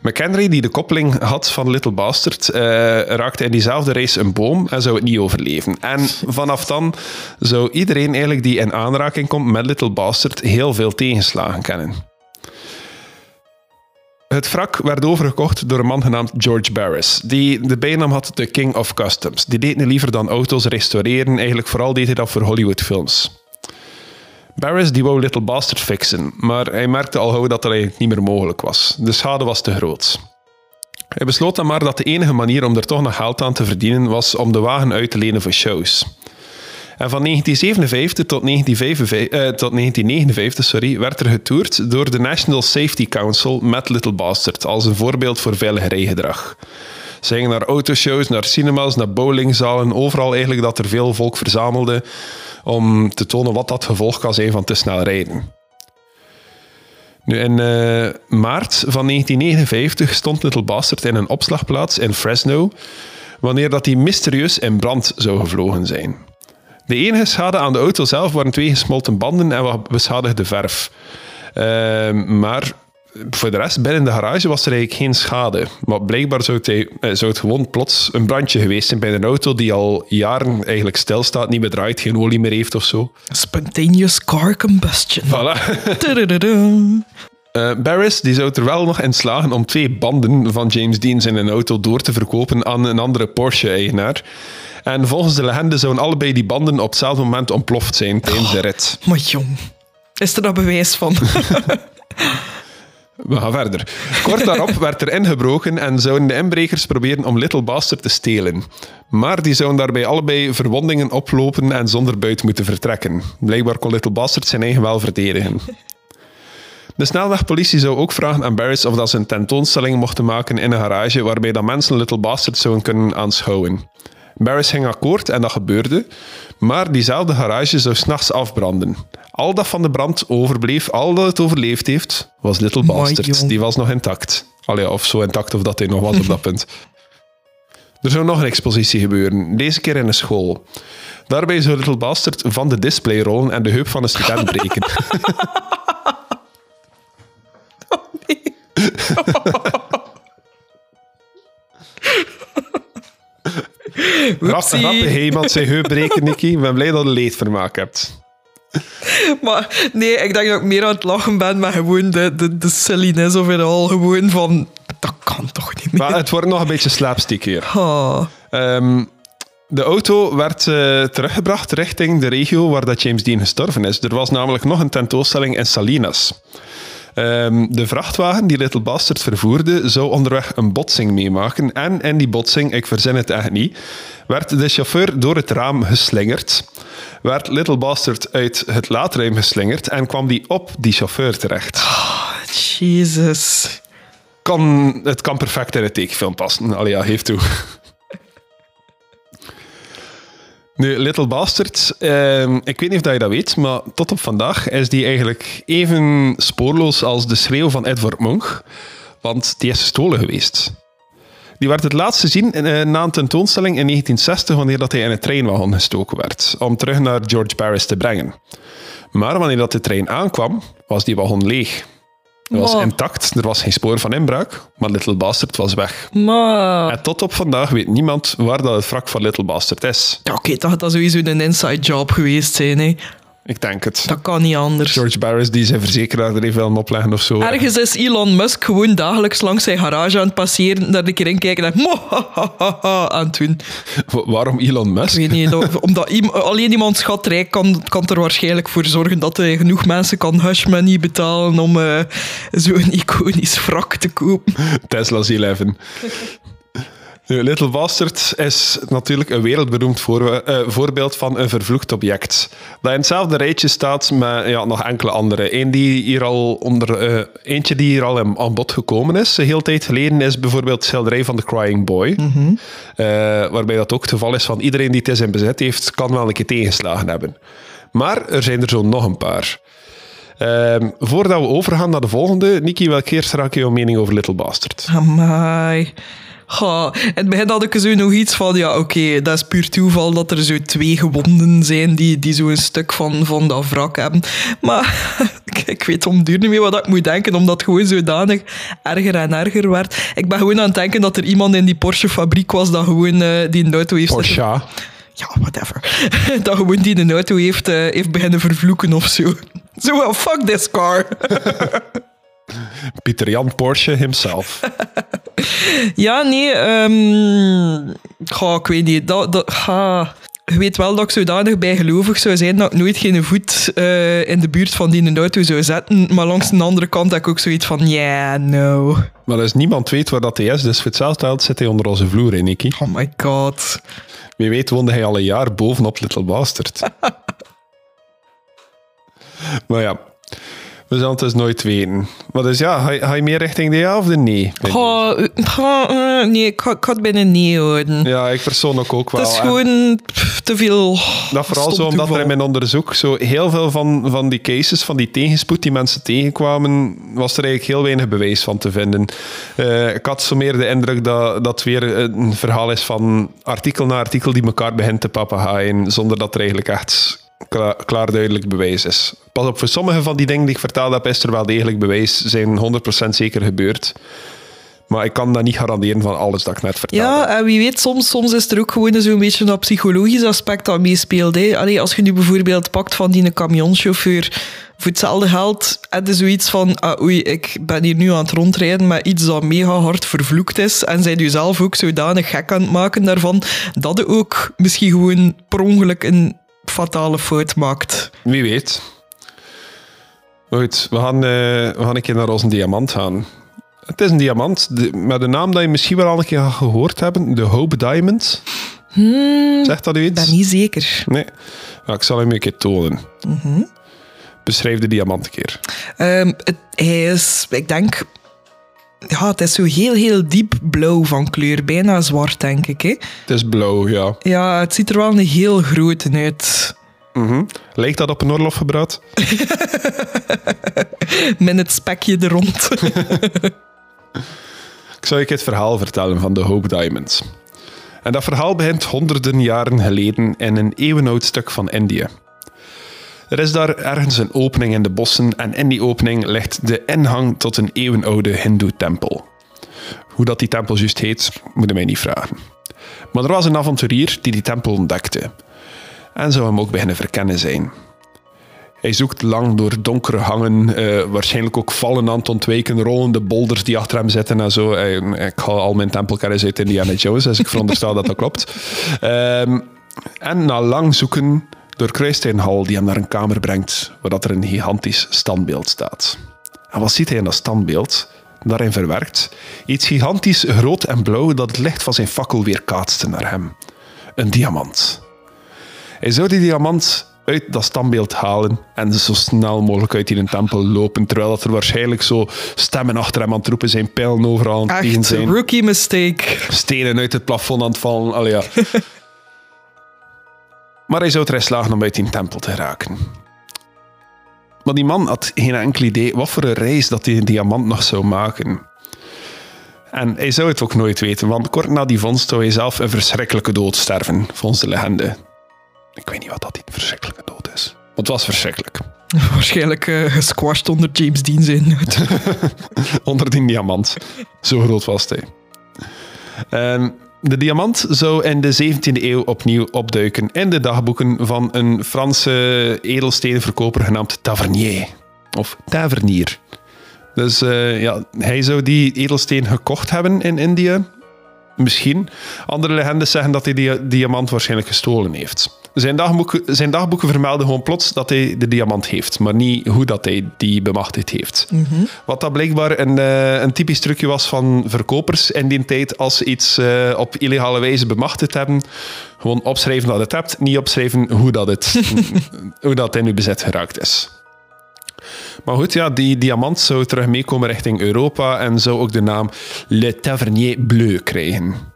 McHenry, die de koppeling had van Little Bastard, eh, raakte in diezelfde race een boom en zou het niet overleven. En vanaf dan zou iedereen eigenlijk die in aanraking komt met Little Bastard heel veel tegenslagen kennen. Het wrak werd overgekocht door een man genaamd George Barris, die de bijnaam had de King of Customs. Die deed niet liever dan auto's restaureren, eigenlijk vooral deed hij dat voor Hollywoodfilms. Barris die wou Little Bastard fixen, maar hij merkte al gauw dat dat eigenlijk niet meer mogelijk was. De schade was te groot. Hij besloot dan maar dat de enige manier om er toch nog geld aan te verdienen was om de wagen uit te lenen voor shows. En van 1957 tot, 1955, eh, tot 1959 sorry, werd er getoerd door de National Safety Council met Little Bastard als een voorbeeld voor veilig rijgedrag. Ze gingen naar autoshows, naar cinemas, naar bowlingzalen, overal eigenlijk dat er veel volk verzamelde om te tonen wat dat gevolg kan zijn van te snel rijden. Nu, in eh, maart van 1959 stond Little Bastard in een opslagplaats in Fresno, wanneer dat die mysterieus in brand zou gevlogen zijn. De enige schade aan de auto zelf waren twee gesmolten banden en wat beschadigde verf. Eh, maar voor de rest, binnen de garage was er eigenlijk geen schade. Maar blijkbaar zou het, eh, zou het gewoon plots een brandje geweest zijn bij een auto die al jaren eigenlijk stilstaat, niet meer draait, geen olie meer heeft of zo. Spontaneous car combustion. Voilà. [laughs] [laughs] Eh, Barris die zou er wel nog in slagen om twee banden van James Dean in een auto door te verkopen aan een andere Porsche-eigenaar. En volgens de legende zouden allebei die banden op hetzelfde moment ontploft zijn tijdens de rit. Maar jong, is er daar bewijs van? [laughs] We gaan verder. Kort daarop werd er ingebroken en zouden de inbrekers proberen om Little Bastard te stelen. Maar die zouden daarbij allebei verwondingen oplopen en zonder buit moeten vertrekken. Blijkbaar kon Little Bastard zijn eigen wel verdedigen. De snelwegpolitie zou ook vragen aan Barris of dat ze een tentoonstelling mochten maken in een garage waarbij dat mensen Little Bastard zouden kunnen aanschouwen. Barris ging akkoord en dat gebeurde. Maar diezelfde garage zou s'nachts afbranden. Al dat van de brand overbleef, al dat het overleefd heeft, was Little Bastard. jong. Die was nog intact. Allee, of zo intact of dat hij nog was op dat punt. Er zou nog een expositie gebeuren, deze keer in een school. Daarbij zou Little Bastard van de display rollen en de heup van een student breken. [laughs] [laughs] Rap, Oepsie. rap, hey, iemand zijn heup breken, Nicky. Ik ben blij dat je leedvermaak hebt. [laughs] Maar nee, ik denk dat ik meer aan het lachen ben met gewoon de, de, de silliness of it all. Gewoon van, dat kan toch niet meer. Maar het wordt nog een beetje slapstick hier. Ehm, de auto werd eh, teruggebracht richting de regio waar dat James Dean gestorven is. Er was namelijk nog een tentoonstelling in Salinas. Ehm, de vrachtwagen die Little Bastard vervoerde, zou onderweg een botsing meemaken. En in die botsing, ik verzin het echt niet, werd de chauffeur door het raam geslingerd. Werd Little Bastard uit het laadruim geslingerd en kwam die op die chauffeur terecht. Jezus. Kan, het kan perfect in een tekenfilm passen. Allee, ja, geef toe. Nu, Little Bastard, ehm, ik weet niet of je dat weet, maar tot op vandaag is die eigenlijk even spoorloos als de schreeuw van Edward Munch, want die is gestolen geweest. Die werd het laatst gezien eh, na een tentoonstelling in 1960, wanneer dat hij in een treinwagen gestoken werd, om terug naar George Paris te brengen. Maar wanneer dat de trein aankwam, was die wagon leeg. Het was intact, er was geen spoor van inbraak, maar Little Bastard was weg. Maar... En tot op vandaag weet niemand waar dat het wrak van Little Bastard is. Ja, oké, dat gaat dat sowieso een inside job geweest zijn. Hè. Ik denk het. Dat kan niet anders. George Barris die zijn verzekeraar er even wil opleggen of zo. Ergens is Elon Musk gewoon dagelijks langs zijn garage aan het passeren, daar een keer in kijken en [laughs] aan het doen. Wa- Waarom Elon Musk? Ik weet niet, dat- [laughs] omdat alleen iemand schatrijk kan, kan er waarschijnlijk voor zorgen dat hij genoeg mensen kan hush money betalen om eh, zo'n iconisch wrak te kopen. Tesla's 11. [laughs] Nu, Little Bastard is natuurlijk een wereldberoemd voor, eh, voorbeeld van een vervloekt object. Dat in hetzelfde rijtje staat met ja, nog enkele andere. Eén die hier al onder, eh, eentje die hier al aan bod gekomen is, een heel tijd geleden, is bijvoorbeeld het schilderij van The Crying Boy. Eh, waarbij dat ook het geval is van iedereen die het is in bezit heeft, kan wel een keer tegenslagen hebben. Maar er zijn er zo nog een paar. Ehm, voordat we overgaan naar de volgende, Niki, welke keer raak je jouw mening over Little Bastard? Amai. Ja, in het begin had ik zo nog iets van, ja, oké, dat is puur toeval dat er zo twee gewonden zijn die, die zo een stuk van, van dat wrak hebben. Maar [laughs] ik, weet om duur niet meer wat ik moet denken, omdat het gewoon zodanig erger en erger werd. Ik ben gewoon aan het denken dat er iemand in die Porsche-fabriek was dat gewoon eh, die een auto heeft... Porsche. [laughs] Ja, whatever. [laughs] dat gewoon die een auto heeft, eh, heeft beginnen vervloeken of zo. Zo, well, fuck this car. Pieter Jan Porsche himself. [laughs] Ja, nee. goh, ik weet niet. Dat, dat. Je weet wel dat ik zodanig bijgelovig zou zijn dat ik nooit geen voet eh, in de buurt van die auto zou zetten. Maar langs de andere kant heb ik ook zoiets van, yeah, no. Maar als niemand weet waar dat hij is, dus voor hetzelfde geld zit hij onder onze vloer, hè, Nicky. Oh my god. Wie weet woonde hij al een jaar bovenop Little Bastard. [laughs] maar ja, we zullen het dus nooit weten. Maar dus ja, ga je, ga je meer richting de ja of de nee? Goh, eh, goh, eh, nee, ik ga het bijna nee houden. Ja, ik persoonlijk ook wel. Het is gewoon pff, te veel. Dat vooral zo omdat er in mijn onderzoek zo heel veel van, van die cases, van die tegenspoed die mensen tegenkwamen, was er eigenlijk heel weinig bewijs van te vinden. Eh, ik had zo meer de indruk dat dat weer een verhaal is van artikel na artikel die elkaar begint te papegaaien, zonder dat er eigenlijk echt kla- klaar duidelijk bewijs is. Pas op, voor sommige van die dingen die ik verteld heb, is er wel degelijk bewijs, zijn 100% zeker gebeurd. Maar ik kan dat niet garanderen van alles dat ik net vertelde. Ja, en wie weet, soms, soms is er ook gewoon zo'n beetje dat psychologisch aspect dat meespeelt. Allee, als je nu bijvoorbeeld pakt van die camionchauffeur, voor hetzelfde geld je zoiets van, ah, oei, ik ben hier nu aan het rondrijden met iets dat mega hard vervloekt is en zij je zelf ook zodanig gek aan het maken daarvan, dat je ook misschien gewoon per ongeluk een fatale fout maakt. Wie weet. Goed, we gaan, eh, we gaan een keer naar onze diamant gaan. Het is een diamant de- met een naam dat je misschien wel al een keer gehoord hebben. De Hope Diamond. Zegt dat u Ik iets? ben niet zeker. Nee. Ja, ik zal hem een keer tonen. Beschrijf de diamant een keer. Ehm, het, hij is, ik denk, Ja, het is zo heel, heel diep blauw van kleur. Bijna zwart, denk ik. Hè? Het is blauw, ja. Ja, het ziet er wel een heel groot uit. Mhm. Lijkt dat op een oorloggebruid? [laughs] Met het spekje er rond. [laughs] Ik zou je het verhaal vertellen van de Hope Diamonds. En dat verhaal begint honderden jaren geleden in een eeuwenoud stuk van Indië. Er is daar ergens een opening in de bossen en in die opening ligt de ingang tot een eeuwenoude hindoe-tempel. Hoe dat die tempel juist heet, moet je mij niet vragen. Maar er was een avonturier die die tempel ontdekte. En zou hem ook beginnen verkennen zijn. Hij zoekt lang door donkere hangen, eh, waarschijnlijk ook vallen aan het ontwijken, rollende boulders die achter hem zitten en zo. Ik haal al mijn tempelkennis uit Indiana Jones, dus ik veronderstel dat dat klopt. [laughs] Ehm, en na lang zoeken doorkruist hij een hal die hem naar een kamer brengt, waar dat er een gigantisch standbeeld staat. En wat ziet hij in dat standbeeld? Daarin verwerkt iets gigantisch rood en blauw dat het licht van zijn fakkel weer kaatste naar hem. Een diamant. Hij zou die diamant uit dat standbeeld halen en zo snel mogelijk uit die tempel lopen, terwijl dat er waarschijnlijk zo stemmen achter hem aan het roepen zijn, pijlen overal aan het Echt, zijn, rookie mistake. stenen uit het plafond aan het vallen. Allee, ja. Maar hij zou erin slagen om uit die tempel te raken. Maar die man had geen enkel idee wat voor een reis dat die diamant nog zou maken. En hij zou het ook nooit weten, want kort na die vondst zou hij zelf een verschrikkelijke dood sterven, volgens de legende. Ik weet niet wat dat die verschrikkelijke dood is. Het was verschrikkelijk. [laughs] Waarschijnlijk eh, gesquashed onder James Dean zijn. [laughs] Onder die diamant. Zo groot was hij. Ehm, de diamant zou in de 17e eeuw opnieuw opduiken in de dagboeken van een Franse edelstenenverkoper genaamd Tavernier. Of Tavernier. Dus eh, ja, hij zou die edelsteen gekocht hebben in Indië. Misschien. Andere legendes zeggen dat hij die diamant waarschijnlijk gestolen heeft. Zijn dagboeken, zijn dagboeken vermelden gewoon plots dat hij de diamant heeft, maar niet hoe dat hij die bemachtigd heeft. Wat dat blijkbaar een, eh, een typisch trucje was van verkopers in die tijd als ze iets eh, op illegale wijze bemachtigd hebben. Gewoon opschrijven dat het hebt, niet opschrijven hoe dat het [laughs] hoe dat in uw bezit geraakt is. Maar goed, ja, die diamant zou terug meekomen richting Europa en zou ook de naam Le Tavernier Bleu krijgen.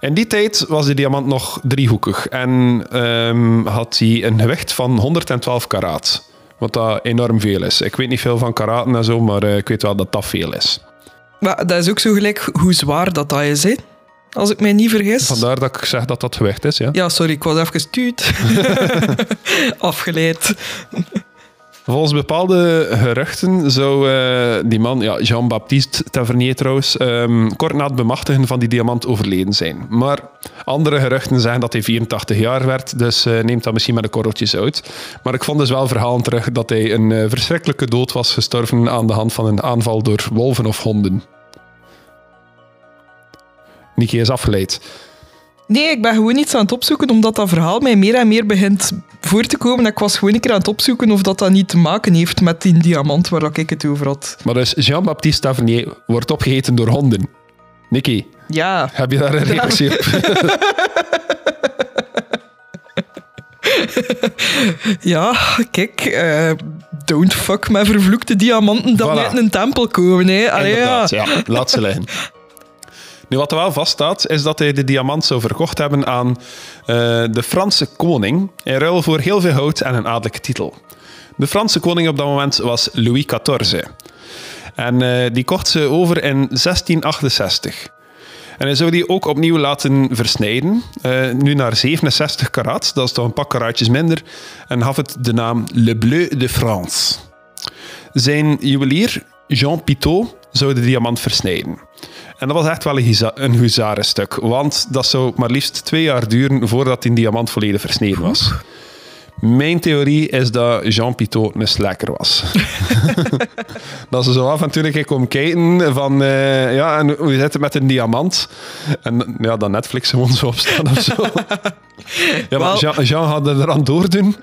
In die tijd was de diamant nog driehoekig en ehm, had hij een gewicht van 112 karaat. Wat dat enorm veel is. Ik weet niet veel van karaten en zo, maar eh, ik weet wel dat dat veel is. maar dat is ook zo gelijk hoe zwaar dat, dat is, hè? Als ik mij niet vergis. Vandaar dat ik zeg dat dat gewicht is, ja. Ja, sorry, ik was even tuut. [laughs] [laughs] Afgeleid. Volgens bepaalde geruchten zou eh, die man, ja, Jean-Baptiste Tavernier trouwens, ehm, kort na het bemachtigen van die diamant overleden zijn. Maar andere geruchten zeggen dat hij 84 jaar werd, dus eh, neemt dat misschien met een korreltjes uit. Maar ik vond dus wel verhalen terug dat hij een eh, verschrikkelijke dood was gestorven aan de hand van een aanval door wolven of honden. Niki is afgeleid. Nee, ik ben gewoon iets aan het opzoeken, omdat dat verhaal mij meer en meer begint voor te komen. En ik was gewoon een keer aan het opzoeken of dat dat niet te maken heeft met die diamant waar ik het over had. Maar dus Jean-Baptiste Tavernier wordt opgegeten door honden. Niki, Ja, heb je daar een reactie op? [laughs] ja, kijk. eh, don't fuck met vervloekte diamanten dat Voilà. uit een tempel komen. Hè. Allee, ja. Laat ze liggen. Nu, wat er wel vaststaat, is dat hij de diamant zou verkocht hebben aan eh, de Franse koning in ruil voor heel veel hout en een adellijke titel. De Franse koning op dat moment was Louis XIV. En eh, die kocht ze over in 1668. En hij zou die ook opnieuw laten versnijden, eh, nu naar 67 karaat, dat is toch een pak karaatjes minder, en gaf het de naam Le Bleu de France. Zijn juwelier, Jean Pitot, zou de diamant versnijden. En dat was echt wel een, huzarenstuk, want dat zou maar liefst twee jaar duren voordat die diamant volledig versneden was. Mijn theorie is dat Jean Pitot een slacker was. [laughs] dat ze zo af en toe een keer komen kijken van, eh, ja, en hoe zit het met een diamant? En ja, dat Netflix gewoon zo opstaan of zo. [laughs] ja, maar Jean, Jean had er eraan doordoen.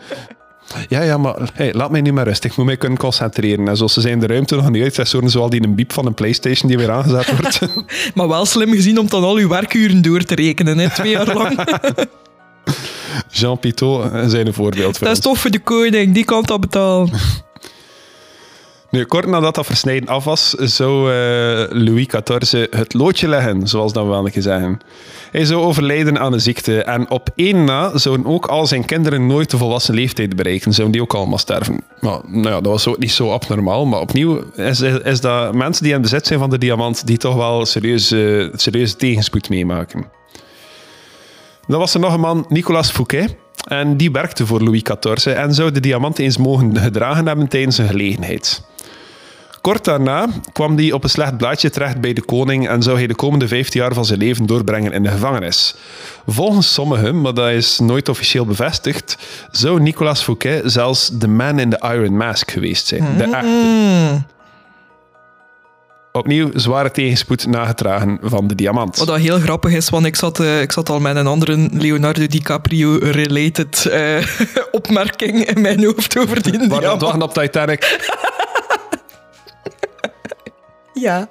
Ja, ja, maar hey, laat mij nu maar rustig. Ik moet mij kunnen concentreren. En zoals ze zijn de ruimte nog niet uit. Dat is zo zoals die een biep van een Playstation die weer aangezet wordt. [laughs] [laughs] Maar wel slim gezien om dan al uw werkuren door te rekenen, hè, twee jaar lang. [laughs] Jean Pitot eh, zijn een voorbeeld voor dat is toch voor de koning, die kan dat betalen. Nu, kort nadat dat versnijden af was, zou eh, Louis XIV het loodje leggen, zoals we wel zeggen. Hij zou overlijden aan een ziekte en op één na zouden ook al zijn kinderen nooit de volwassen leeftijd bereiken. Zouden die ook allemaal sterven. Maar nou ja, dat was niet zo abnormaal. Maar opnieuw is, is dat mensen die in bezit zijn van de diamant die toch wel serieuze, serieuze tegenspoed meemaken. Dan was er nog een man, Nicolas Fouquet. En die werkte voor Louis XIV en zou de diamant eens mogen gedragen hebben tijdens een gelegenheid. Kort daarna kwam hij op een slecht blaadje terecht bij de koning en zou hij de komende 15 jaar van zijn leven doorbrengen in de gevangenis. Volgens sommigen, maar dat is nooit officieel bevestigd, zou Nicolas Fouquet zelfs de man in the Iron Mask geweest zijn. De echte. Opnieuw zware tegenspoed nagetragen van de diamant. Wat dat heel grappig is, want ik zat, eh, ik zat al met een andere Leonardo DiCaprio-related eh, [laughs] opmerking in mijn hoofd over die Waar aan het diamant. wachten op Titanic. [laughs] Ja,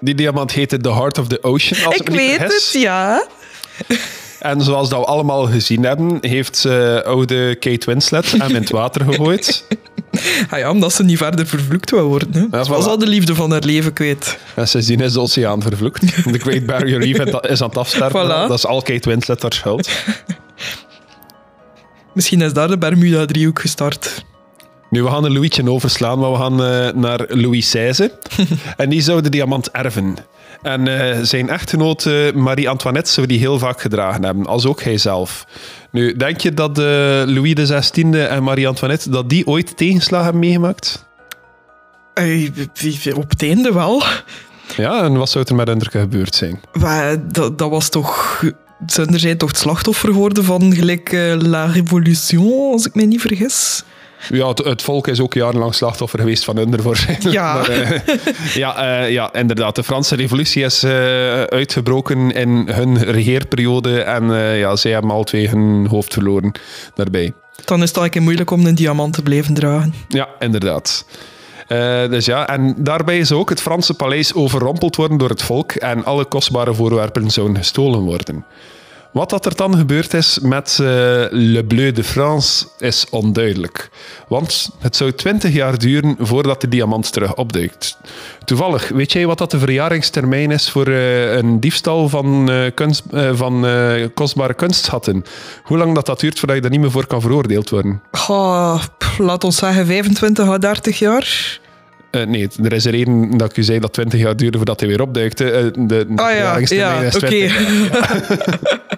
Die diamant heette The Heart of the Ocean, als ik, ik me niet weet het, ja. En zoals dat we allemaal gezien hebben, heeft ze oude Kate Winslet hem in het water gegooid. [laughs] Ah ja, omdat ze niet verder vervloekt wou worden. Hè. Ja, Ze was voilà. al de liefde van haar leven kwijt. En sindsdien is de oceaan vervloekt. The Great Barrier Reef is aan het afsterven. Voilà. Dat is al Kate Winslet haar schuld. [laughs] Misschien is daar de Bermuda-driehoek gestart. Nu, we gaan een Louietje overslaan, maar we gaan eh, naar Louis XVI. [laughs] en die zou de diamant erven. En eh, zijn echtgenoot eh, Marie-Antoinette zou die heel vaak gedragen hebben, als ook hij zelf. Nu, denk je dat eh, Louis XVI en Marie-Antoinette dat die ooit tegenslag hebben meegemaakt? Op het einde wel. Ja, en wat zou er met hen gebeurd zijn? Maar dat, dat was toch... Zijn zijn toch het slachtoffer geworden van gelijk eh, La Révolution, als ik me niet vergis? Ja, het, het volk is ook jarenlang slachtoffer geweest van hun. [laughs] Ja. Maar, eh, [laughs] ja, eh, ja, inderdaad. De Franse revolutie is eh, uitgebroken in hun regeerperiode en ja, zij hebben al twee hun hoofd verloren daarbij. Dan is het eigenlijk moeilijk om een diamant te blijven dragen. Ja, inderdaad. Dus ja, en daarbij is ook het Franse paleis overrompeld worden door het volk en alle kostbare voorwerpen zouden gestolen worden. Wat dat er dan gebeurd is met eh, Le Bleu de France is onduidelijk. Want het zou 20 jaar duren voordat de diamant terug opduikt. Toevallig, weet jij wat dat de verjaringstermijn is voor eh, een diefstal van, eh, kunst, van kostbare kunstschatten? Hoe lang dat, dat duurt voordat je daar niet meer voor kan veroordeeld worden? Pff, laat ons zeggen 25 à 30 jaar. Nee, er is een reden dat ik u zei dat 20 jaar duurde voordat hij weer opduikte. Eh, de de Ah ja, ja, oké. 20 [laughs] [laughs]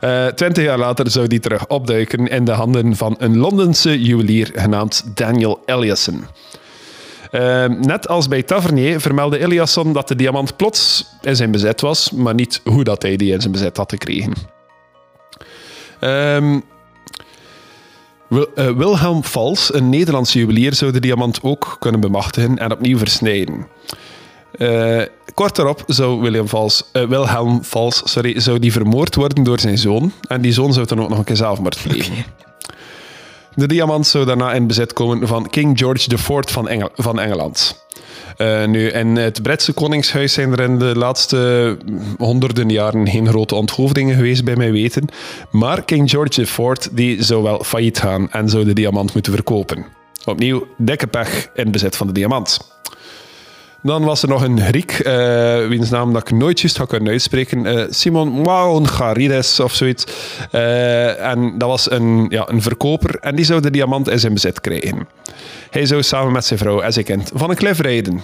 Eh, 20 jaar later zou die terug opduiken in de handen van een Londense juwelier genaamd Daniel Eliasson. Eh, net als bij Tavernier vermeldde Eliasson dat de diamant plots in zijn bezit was, maar niet hoe dat hij die in zijn bezit had gekregen. Eh, Wilhelm Vals, een Nederlandse juwelier, zou de diamant ook kunnen bemachtigen en opnieuw versnijden. Eh, kort daarop zou William Vals, eh, Wilhelm Vals sorry, zou die vermoord worden door zijn zoon. En die zoon zou dan ook nog een keer zelfmoord plegen. De diamant zou daarna in bezit komen van King George IV van, Engel- van Engeland. Eh, nu, in het Britse koningshuis zijn er in de laatste honderden jaren geen grote onthoofdingen geweest, bij mij weten. Maar King George IV die zou wel failliet gaan en zou de diamant moeten verkopen. Opnieuw, dikke pech in bezit van de diamant. Dan was er nog een Griek, eh, wiens naam dat ik nooit juist ga kunnen uitspreken. eh, Simon Maongarides of zoiets. Eh, en dat was een, ja, een verkoper en die zou de diamant in zijn bezit krijgen. Hij zou samen met zijn vrouw en zijn kind van een klif rijden.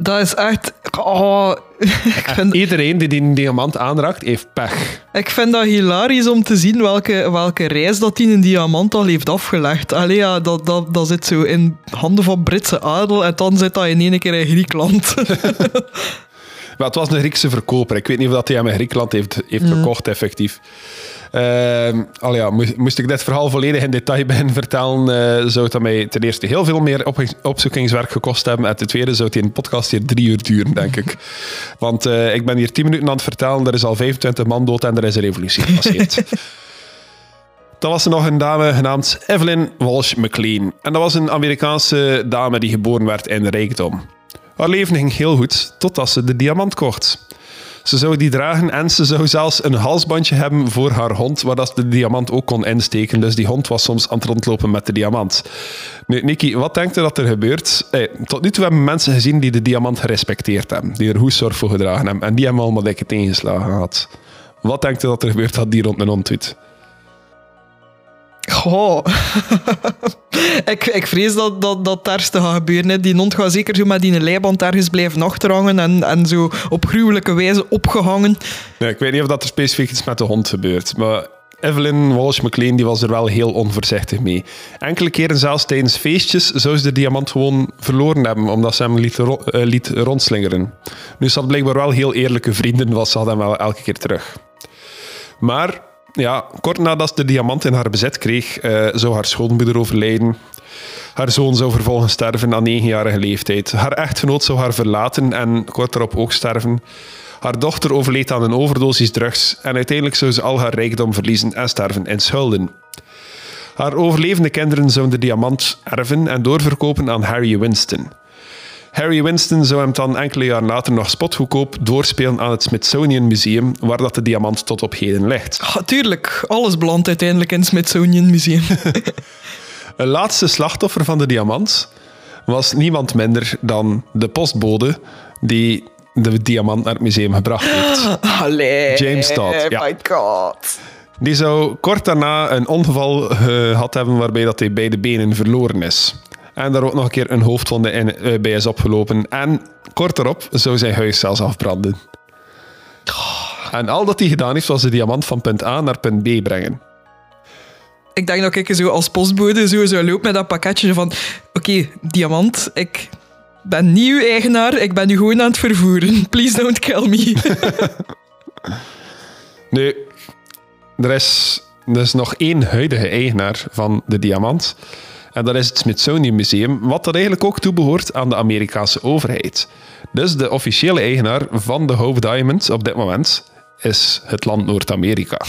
Dat is echt... Oh, [laughs] ik, En vind, iedereen die die diamant aanraakt, heeft pech. ik vind dat hilarisch om te zien welke, welke reis dat die een diamant al heeft afgelegd. Allee, ja, dat, dat, dat zit zo in handen van Britse adel en dan zit dat in één keer in Griekenland. [laughs] Maar het was een Griekse verkoper. Ik weet niet of dat hij hem in Griekenland heeft, heeft gekocht, effectief. Ehm, al ja, moest, ik dit verhaal volledig in detail beginnen vertellen, eh, zou het dat mij ten eerste heel veel meer op, opzoekingswerk gekost hebben. En ten tweede zou het in een podcast hier drie uur duren, denk ik. Want eh, ik ben hier tien minuten aan het vertellen, er is al 25 man dood en er is een revolutie gepasseerd. [laughs] Dan was er nog een dame genaamd Evelyn Walsh McLean. En dat was een Amerikaanse dame die geboren werd in rijkdom. Haar leven ging heel goed, totdat ze de diamant kocht. Ze zou die dragen en ze zou zelfs een halsbandje hebben voor haar hond, waar dat de diamant ook kon insteken. Dus die hond was soms aan het rondlopen met de diamant. Nu, Nicky, wat denkt u dat er gebeurt? Hey, tot nu toe hebben mensen gezien die de diamant gerespecteerd hebben, die er goed zorg voor gedragen hebben, en die hebben allemaal dikke tegenslagen gehad. Wat denkt u dat er gebeurt dat die rond een hond doet? [laughs] Ik, ik vrees dat, dat, dat het ergste gaat gebeuren. Hè. Die hond gaat zeker zo met die leiband ergens blijven achterhangen en, en zo op gruwelijke wijze opgehangen. Nee, ik weet niet of dat er specifiek iets met de hond gebeurt, maar Evelyn Walsh McLean die was er wel heel onvoorzichtig mee. Enkele keren zelfs tijdens feestjes zou ze de diamant gewoon verloren hebben, omdat ze hem liet, eh, rondslingeren. Nu ze had blijkbaar wel heel eerlijke vrienden, was ze had hem wel elke keer terug. Maar ja, kort nadat ze de diamant in haar bezit kreeg, eh, zou haar schoonmoeder overlijden. Haar zoon zou vervolgens sterven aan negenjarige leeftijd. Haar echtgenoot zou haar verlaten en kort daarop ook sterven. Haar dochter overleed aan een overdosis drugs en uiteindelijk zou ze al haar rijkdom verliezen en sterven in schulden. Haar overlevende kinderen zouden de diamant erven en doorverkopen aan Harry Winston. Harry Winston zou hem dan enkele jaar later nog spotgoedkoop doorspelen aan het Smithsonian Museum, waar dat de diamant tot op heden ligt. Ah, tuurlijk, alles belandt uiteindelijk in het Smithsonian Museum. [laughs] [laughs] Een laatste slachtoffer van de diamant was niemand minder dan de postbode die de diamant naar het museum gebracht heeft. [gasps] Allee. James Todd, ja. my god. Die zou kort daarna een ongeval gehad hebben waarbij dat hij beide benen verloren is. En daar ook nog een keer een hoofdwonde in, eh, bij is opgelopen. En kort daarop zou zijn huis zelfs afbranden. En al dat hij gedaan heeft, was de diamant van punt A naar punt B brengen. Ik denk dat ik zo als postbode zo zou lopen met dat pakketje van... Oké, diamant, ik ben niet uw eigenaar, ik ben u gewoon aan het vervoeren. [laughs] Please don't kill me. [laughs] Nu, er is, er is nog één huidige eigenaar van de diamant. En dat is het Smithsonian Museum, wat dat eigenlijk ook toebehoort aan de Amerikaanse overheid. Dus de officiële eigenaar van de Hope Diamond op dit moment is het land Noord-Amerika. [laughs]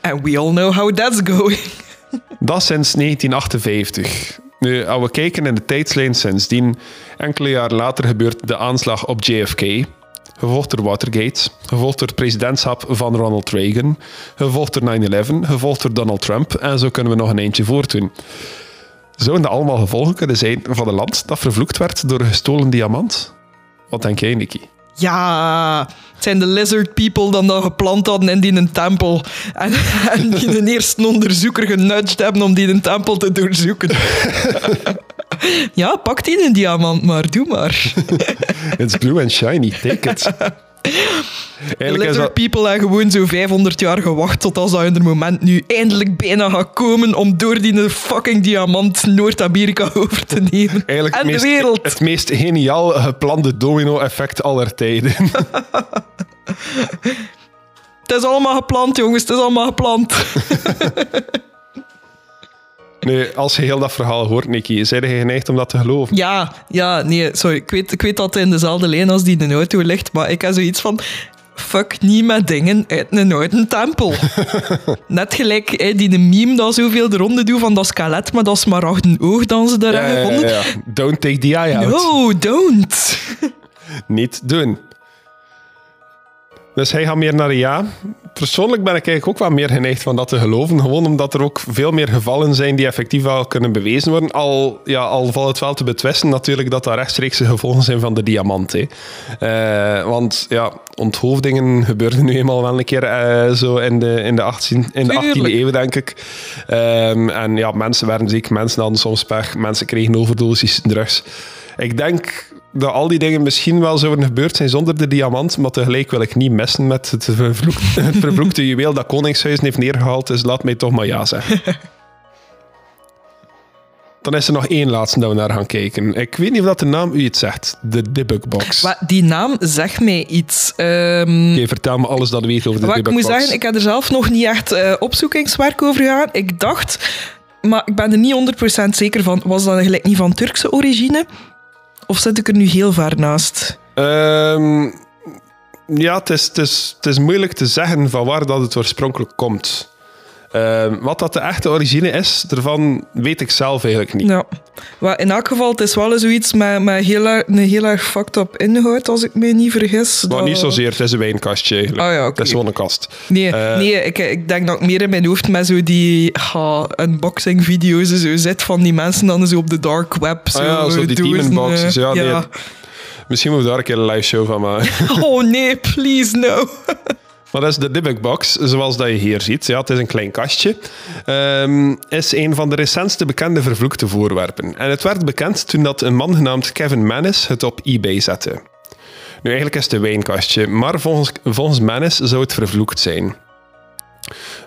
And we all know how that's going. [laughs] Dat sinds 1958. Nu, als we kijken in de tijdslijn sindsdien, enkele jaar later gebeurt de aanslag op JFK, gevolgd door Watergate, gevolgd door het presidentschap van Ronald Reagan, gevolgd door 9-11, gevolgd door Donald Trump, en zo kunnen we nog een eentje voortdoen. Zouden dat allemaal gevolgen kunnen zijn van een land dat vervloekt werd door een gestolen diamant? Wat denk jij, Nicky? Ja, het zijn de lizard people dan dat geplant hadden in die een tempel. En, [laughs] en die een eerste onderzoeker genudged hebben om die een tempel te doorzoeken. [laughs] ja, pak die een diamant maar, doe maar. [laughs] It's blue and shiny, take it. Eigenlijk dat, people hebben gewoon zo 500 jaar gewacht tot als dat hun moment nu eindelijk bijna gaat komen om door die fucking diamant Noord-Amerika [laughs] over te nemen. eigenlijk en het, meest, de wereld. het meest geniaal geplande domino-effect aller tijden. [laughs] Het is allemaal gepland, jongens. Het is allemaal gepland. Nu, als je heel dat verhaal hoort, Nicky, zijn je geneigd om dat te geloven? Ja, ja, nee, sorry. Ik weet, ik weet dat het in dezelfde lijn als die in de auto ligt, maar ik heb zoiets van... Fuck niet met dingen uit een oude tempel. Net gelijk hè, die meme dat zoveel de ronde doet van dat skelet met dat smaragden oog dat ze daar Ja, hebben ja, gevonden. ja. Don't take the eye out. No, don't. Niet doen. Dus hij gaat meer naar een ja. Persoonlijk ben ik eigenlijk ook wel meer geneigd van dat te geloven. Gewoon omdat er ook veel meer gevallen zijn die effectief wel kunnen bewezen worden. Al, ja, al valt het wel te betwisten natuurlijk dat dat rechtstreekse gevolgen zijn van de diamant. Hè. Eh, want ja, onthoofdingen gebeurden nu eenmaal wel een keer eh, zo in de, in de, 18, in de 18e Tuurlijk. eeuw, denk ik. Ehm, en ja, mensen werden ziek, mensen hadden soms pech, mensen kregen overdosis drugs. Ik denk dat al die dingen misschien wel zouden gebeurd zijn zonder de diamant, maar tegelijk wil ik niet missen met het, vervloek- [laughs] het vervloekte juweel dat Koningshuizen heeft neergehaald, dus laat mij toch maar ja zeggen. [laughs] Dan is er nog één laatste dat we naar gaan kijken. Ik weet niet of dat de naam u iets zegt. De Debugbox. Maar die naam zegt mij iets. Oké, vertel me alles dat weet over de Wat ik Debugbox. moet zeggen, ik heb er zelf nog niet echt eh, opzoekingswerk over gedaan. Ik dacht, maar ik ben er niet 100% zeker van, was dat eigenlijk niet van Turkse origine? Of zit ik er nu heel ver naast? Ehm, ja, het is, het, is, het is moeilijk te zeggen van waar dat het oorspronkelijk komt. Ehm, wat dat de echte origine is, daarvan weet ik zelf eigenlijk niet. Ja. Maar in elk geval, het is wel zoiets met, met heel erg, een heel erg fucked up inhoud, als ik me niet vergis. Maar Dat- niet zozeer, het is een wijnkastje eigenlijk. Ah ja. Het is gewoon een kast. Nee, Eh, nee ik, ik denk dat ik meer in mijn hoofd met zo die ah, unboxing video's zo zit van die mensen dan zo op de dark web. Zo, Ah ja, zo die demon eh, Ja, nee, Misschien moeten we daar een keer een live show van maken. Oh nee, please no. [laughs] Maar dat is de Dybbuk box, zoals dat je hier ziet. Ja, het is een klein kastje. Ehm, is een van de recentste bekende vervloekte voorwerpen. En het werd bekend toen dat een man genaamd Kevin Mannis het op eBay zette. Nu, eigenlijk is het een wijnkastje, maar volgens, volgens Mannis zou het vervloekt zijn.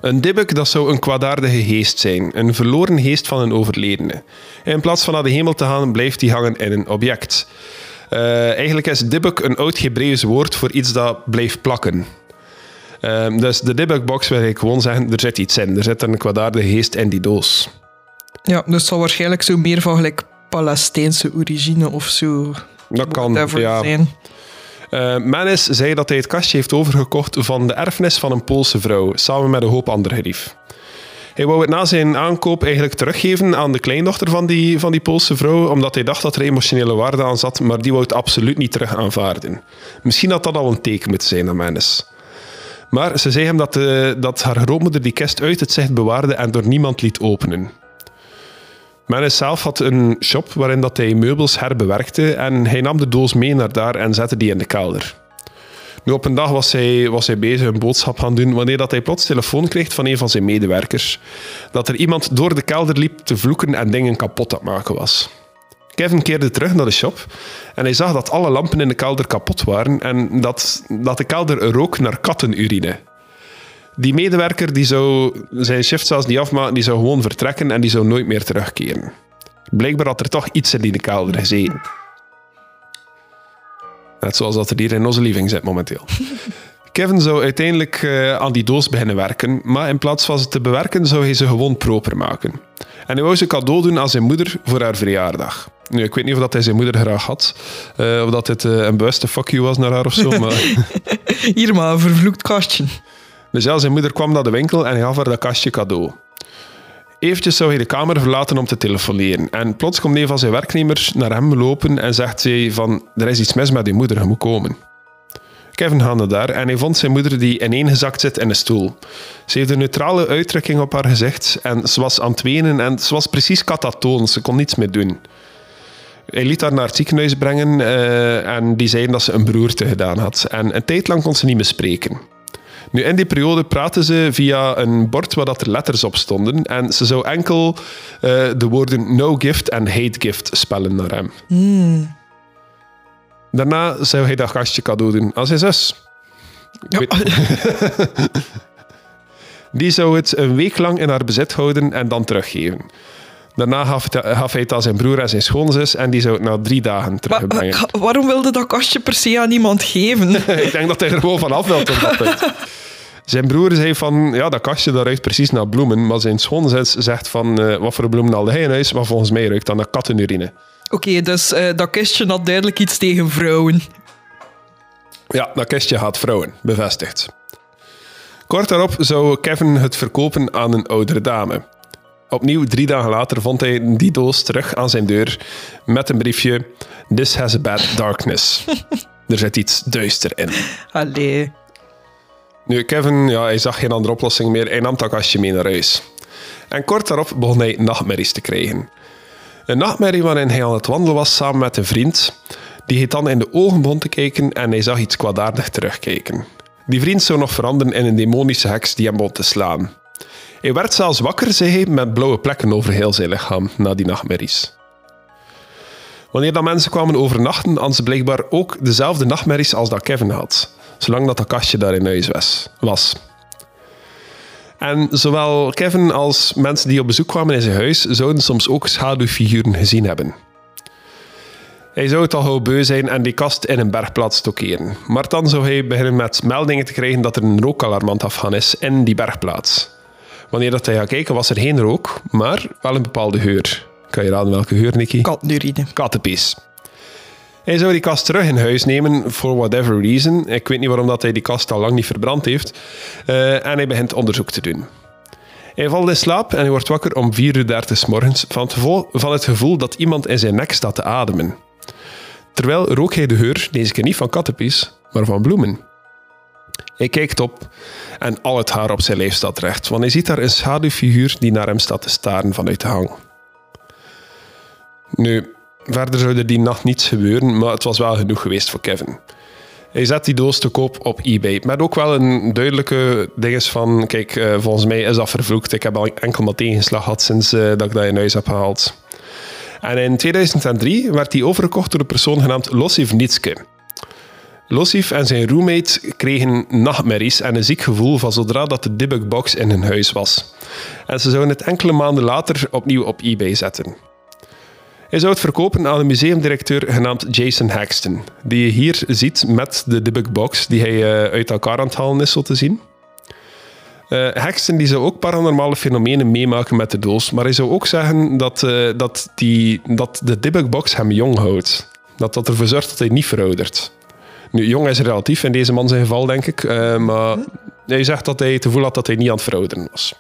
Een Dybbuk, dat zou een kwaadaardige geest zijn. Een verloren geest van een overledene. In plaats van naar de hemel te gaan, blijft hij hangen in een object. Eh, eigenlijk is Dybbuk een oud Hebreeuws woord voor iets dat blijft plakken. Ehm, dus de Dybbuk box wil ik gewoon zeggen, er zit iets in. Er zit een kwaadaardige geest in die doos. Ja, dus zal waarschijnlijk zo meer van gelijk Palestijnse origine of zo. Dat kan, ja. zijn. Eh Manis zei dat hij het kastje heeft overgekocht van de erfenis van een Poolse vrouw, samen met een hoop andere gerief. Hij wou het na zijn aankoop eigenlijk teruggeven aan de kleindochter van die, van die Poolse vrouw, omdat hij dacht dat er emotionele waarde aan zat, maar die wou het absoluut niet terug aanvaarden. Misschien had dat al een teken moeten zijn aan Manis. Maar ze zei hem dat, eh, dat haar grootmoeder die kist uit het zicht bewaarde en door niemand liet openen. Manis zelf had een shop waarin dat hij meubels herbewerkte en hij nam de doos mee naar daar en zette die in de kelder. Nu, op een dag was hij, was hij bezig een boodschap gaan doen wanneer dat hij plots telefoon kreeg van een van zijn medewerkers. Dat er iemand door de kelder liep te vloeken en dingen kapot het maken was. Kevin keerde terug naar de shop en hij zag dat alle lampen in de kelder kapot waren en dat, dat de kelder rook naar kattenurine. Die medewerker die zou zijn shift zelfs niet afmaken, die zou gewoon vertrekken en die zou nooit meer terugkeren. Blijkbaar had er toch iets in die kelder gezeten. Net zoals dat er hier in onze living zit momenteel. [laughs] Kevin zou uiteindelijk eh, aan die doos beginnen werken, maar in plaats van ze te bewerken, zou hij ze gewoon proper maken. En hij wou ze cadeau doen aan zijn moeder voor haar verjaardag. Nu, ik weet niet of dat hij zijn moeder graag had, eh, of dat het eh, een bewuste fuck you was naar haar of zo, [laughs] maar... Hier maar, een vervloekt kastje. Dus ja, zijn moeder kwam naar de winkel en hij gaf haar dat kastje cadeau. Eventjes zou hij de kamer verlaten om te telefoneren. En plots komt een van zijn werknemers naar hem lopen en zegt zij van... Er is iets mis met je moeder, je moet komen. Kevin naar daar en hij vond zijn moeder die ineengezakt zit in een stoel. Ze heeft een neutrale uitdrukking op haar gezicht en ze was aan het wenen en ze was precies katatoon. Ze kon niets meer doen. Hij liet haar naar het ziekenhuis brengen eh, en die zeiden dat ze een beroerte gedaan had. En een tijd lang kon ze niet meer spreken. Nu, in die periode praten ze via een bord waar er letters op stonden. En ze zou enkel eh, de woorden no gift en hate gift spellen naar hem. Daarna zou hij dat gastje cadeau doen aan zijn zus. Die zou het een week lang in haar bezit houden en dan teruggeven. Daarna gaf, hij het aan zijn broer en zijn schoonzus en die zou het na drie dagen terugbrengen. wa- waarom wilde dat kastje per se aan iemand geven? [laughs] Ik denk dat hij er gewoon vanaf wil op dat punt. Zijn broer zei van, ja, dat kastje dat ruikt precies naar bloemen. Maar zijn schoonzus zegt van, eh, wat voor bloemen haalde hij in huis? Maar volgens mij ruikt dat naar kattenurine. Oké, dus eh, dat kistje had duidelijk iets tegen vrouwen. Ja, dat kistje had vrouwen, bevestigd. Kort daarop zou Kevin het verkopen aan een oudere dame. Opnieuw, drie dagen later, vond hij die doos terug aan zijn deur met een briefje. This has a bad darkness. [laughs] er zit iets duister in. Allee. Nu, Kevin, ja, hij zag geen andere oplossing meer. Hij nam dat kastje mee naar huis. En kort daarop begon hij nachtmerries te krijgen. Een nachtmerrie waarin hij aan het wandelen was samen met een vriend. Die hij dan in de ogen begon te kijken en hij zag iets kwaadaardig terugkijken. Die vriend zou nog veranderen in een demonische heks die hem begon te slaan. Hij werd zelfs wakker, zei hij, met blauwe plekken over heel zijn lichaam na die nachtmerries. Wanneer dat mensen kwamen overnachten, hadden ze blijkbaar ook dezelfde nachtmerries als dat Kevin had. Zolang dat dat kastje daar in huis was. En zowel Kevin als mensen die op bezoek kwamen in zijn huis zouden soms ook schaduwfiguren gezien hebben. Hij zou het al gauw beu zijn en die kast in een bergplaats stockeren. Maar dan zou hij beginnen met meldingen te krijgen dat er een rookalarm aan het afgaan is in die bergplaats. Wanneer dat hij gaat kijken was er geen rook, maar wel een bepaalde geur. Kan je raden welke geur, Nicky? Kattenurine. kattenpies. Hij zou die kast terug in huis nemen, for whatever reason. Ik weet niet waarom dat hij die kast al lang niet verbrand heeft. Eh, en hij begint onderzoek te doen. Hij valt in slaap en hij wordt wakker om 4.30 uur s morgens van het, het gevoel dat iemand in zijn nek staat te ademen. Terwijl rook hij de geur, deze keer niet van kattenpies, maar van bloemen. Hij kijkt op en al het haar op zijn lijf staat recht, want hij ziet daar een schaduwfiguur die naar hem staat te staren vanuit de hang. Nu, verder zou er die nacht niets gebeuren, maar het was wel genoeg geweest voor Kevin. Hij zet die doos te koop op eBay. Met ook wel een duidelijke ding van... Kijk, uh, volgens mij is dat vervloekt. Ik heb al enkel maar tegenslag gehad sinds uh, dat ik dat in huis heb gehaald. En in 2003 werd hij overgekocht door een persoon genaamd Losif Nitske. Losif en zijn roommate kregen nachtmerries en een ziek gevoel van zodra dat de debugbox in hun huis was. En ze zouden het enkele maanden later opnieuw op eBay zetten. Hij zou het verkopen aan een museumdirecteur genaamd Jason Haxton, die je hier ziet met de debugbox die hij uh, uit elkaar aan het halen is, zo te zien. Uh, Haxton die zou ook paranormale fenomenen meemaken met de doos, maar hij zou ook zeggen dat, uh, dat, die, dat de debugbox hem jong houdt. Dat dat ervoor zorgt dat hij niet veroudert. Nu, jong is relatief in deze man zijn geval, denk ik, maar hij zegt dat hij het gevoel had dat hij niet aan het verouderen was.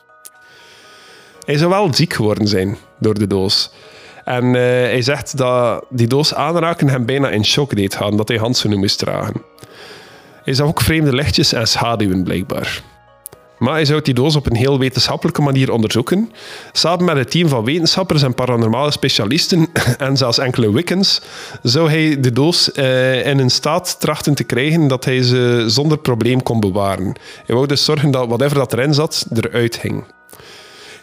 Hij zou wel ziek geworden zijn door de doos. En uh, hij zegt dat die doos aanraken hem bijna in shock deed gaan, dat hij handschoenen moest dragen. Hij zag ook vreemde lichtjes en schaduwen, blijkbaar. Maar hij zou die doos op een heel wetenschappelijke manier onderzoeken. Samen met een team van wetenschappers en paranormale specialisten [laughs] en zelfs enkele Wiccans zou hij de doos uh, in een staat trachten te krijgen dat hij ze zonder probleem kon bewaren. Hij wou dus zorgen dat whatever dat erin zat, eruit ging.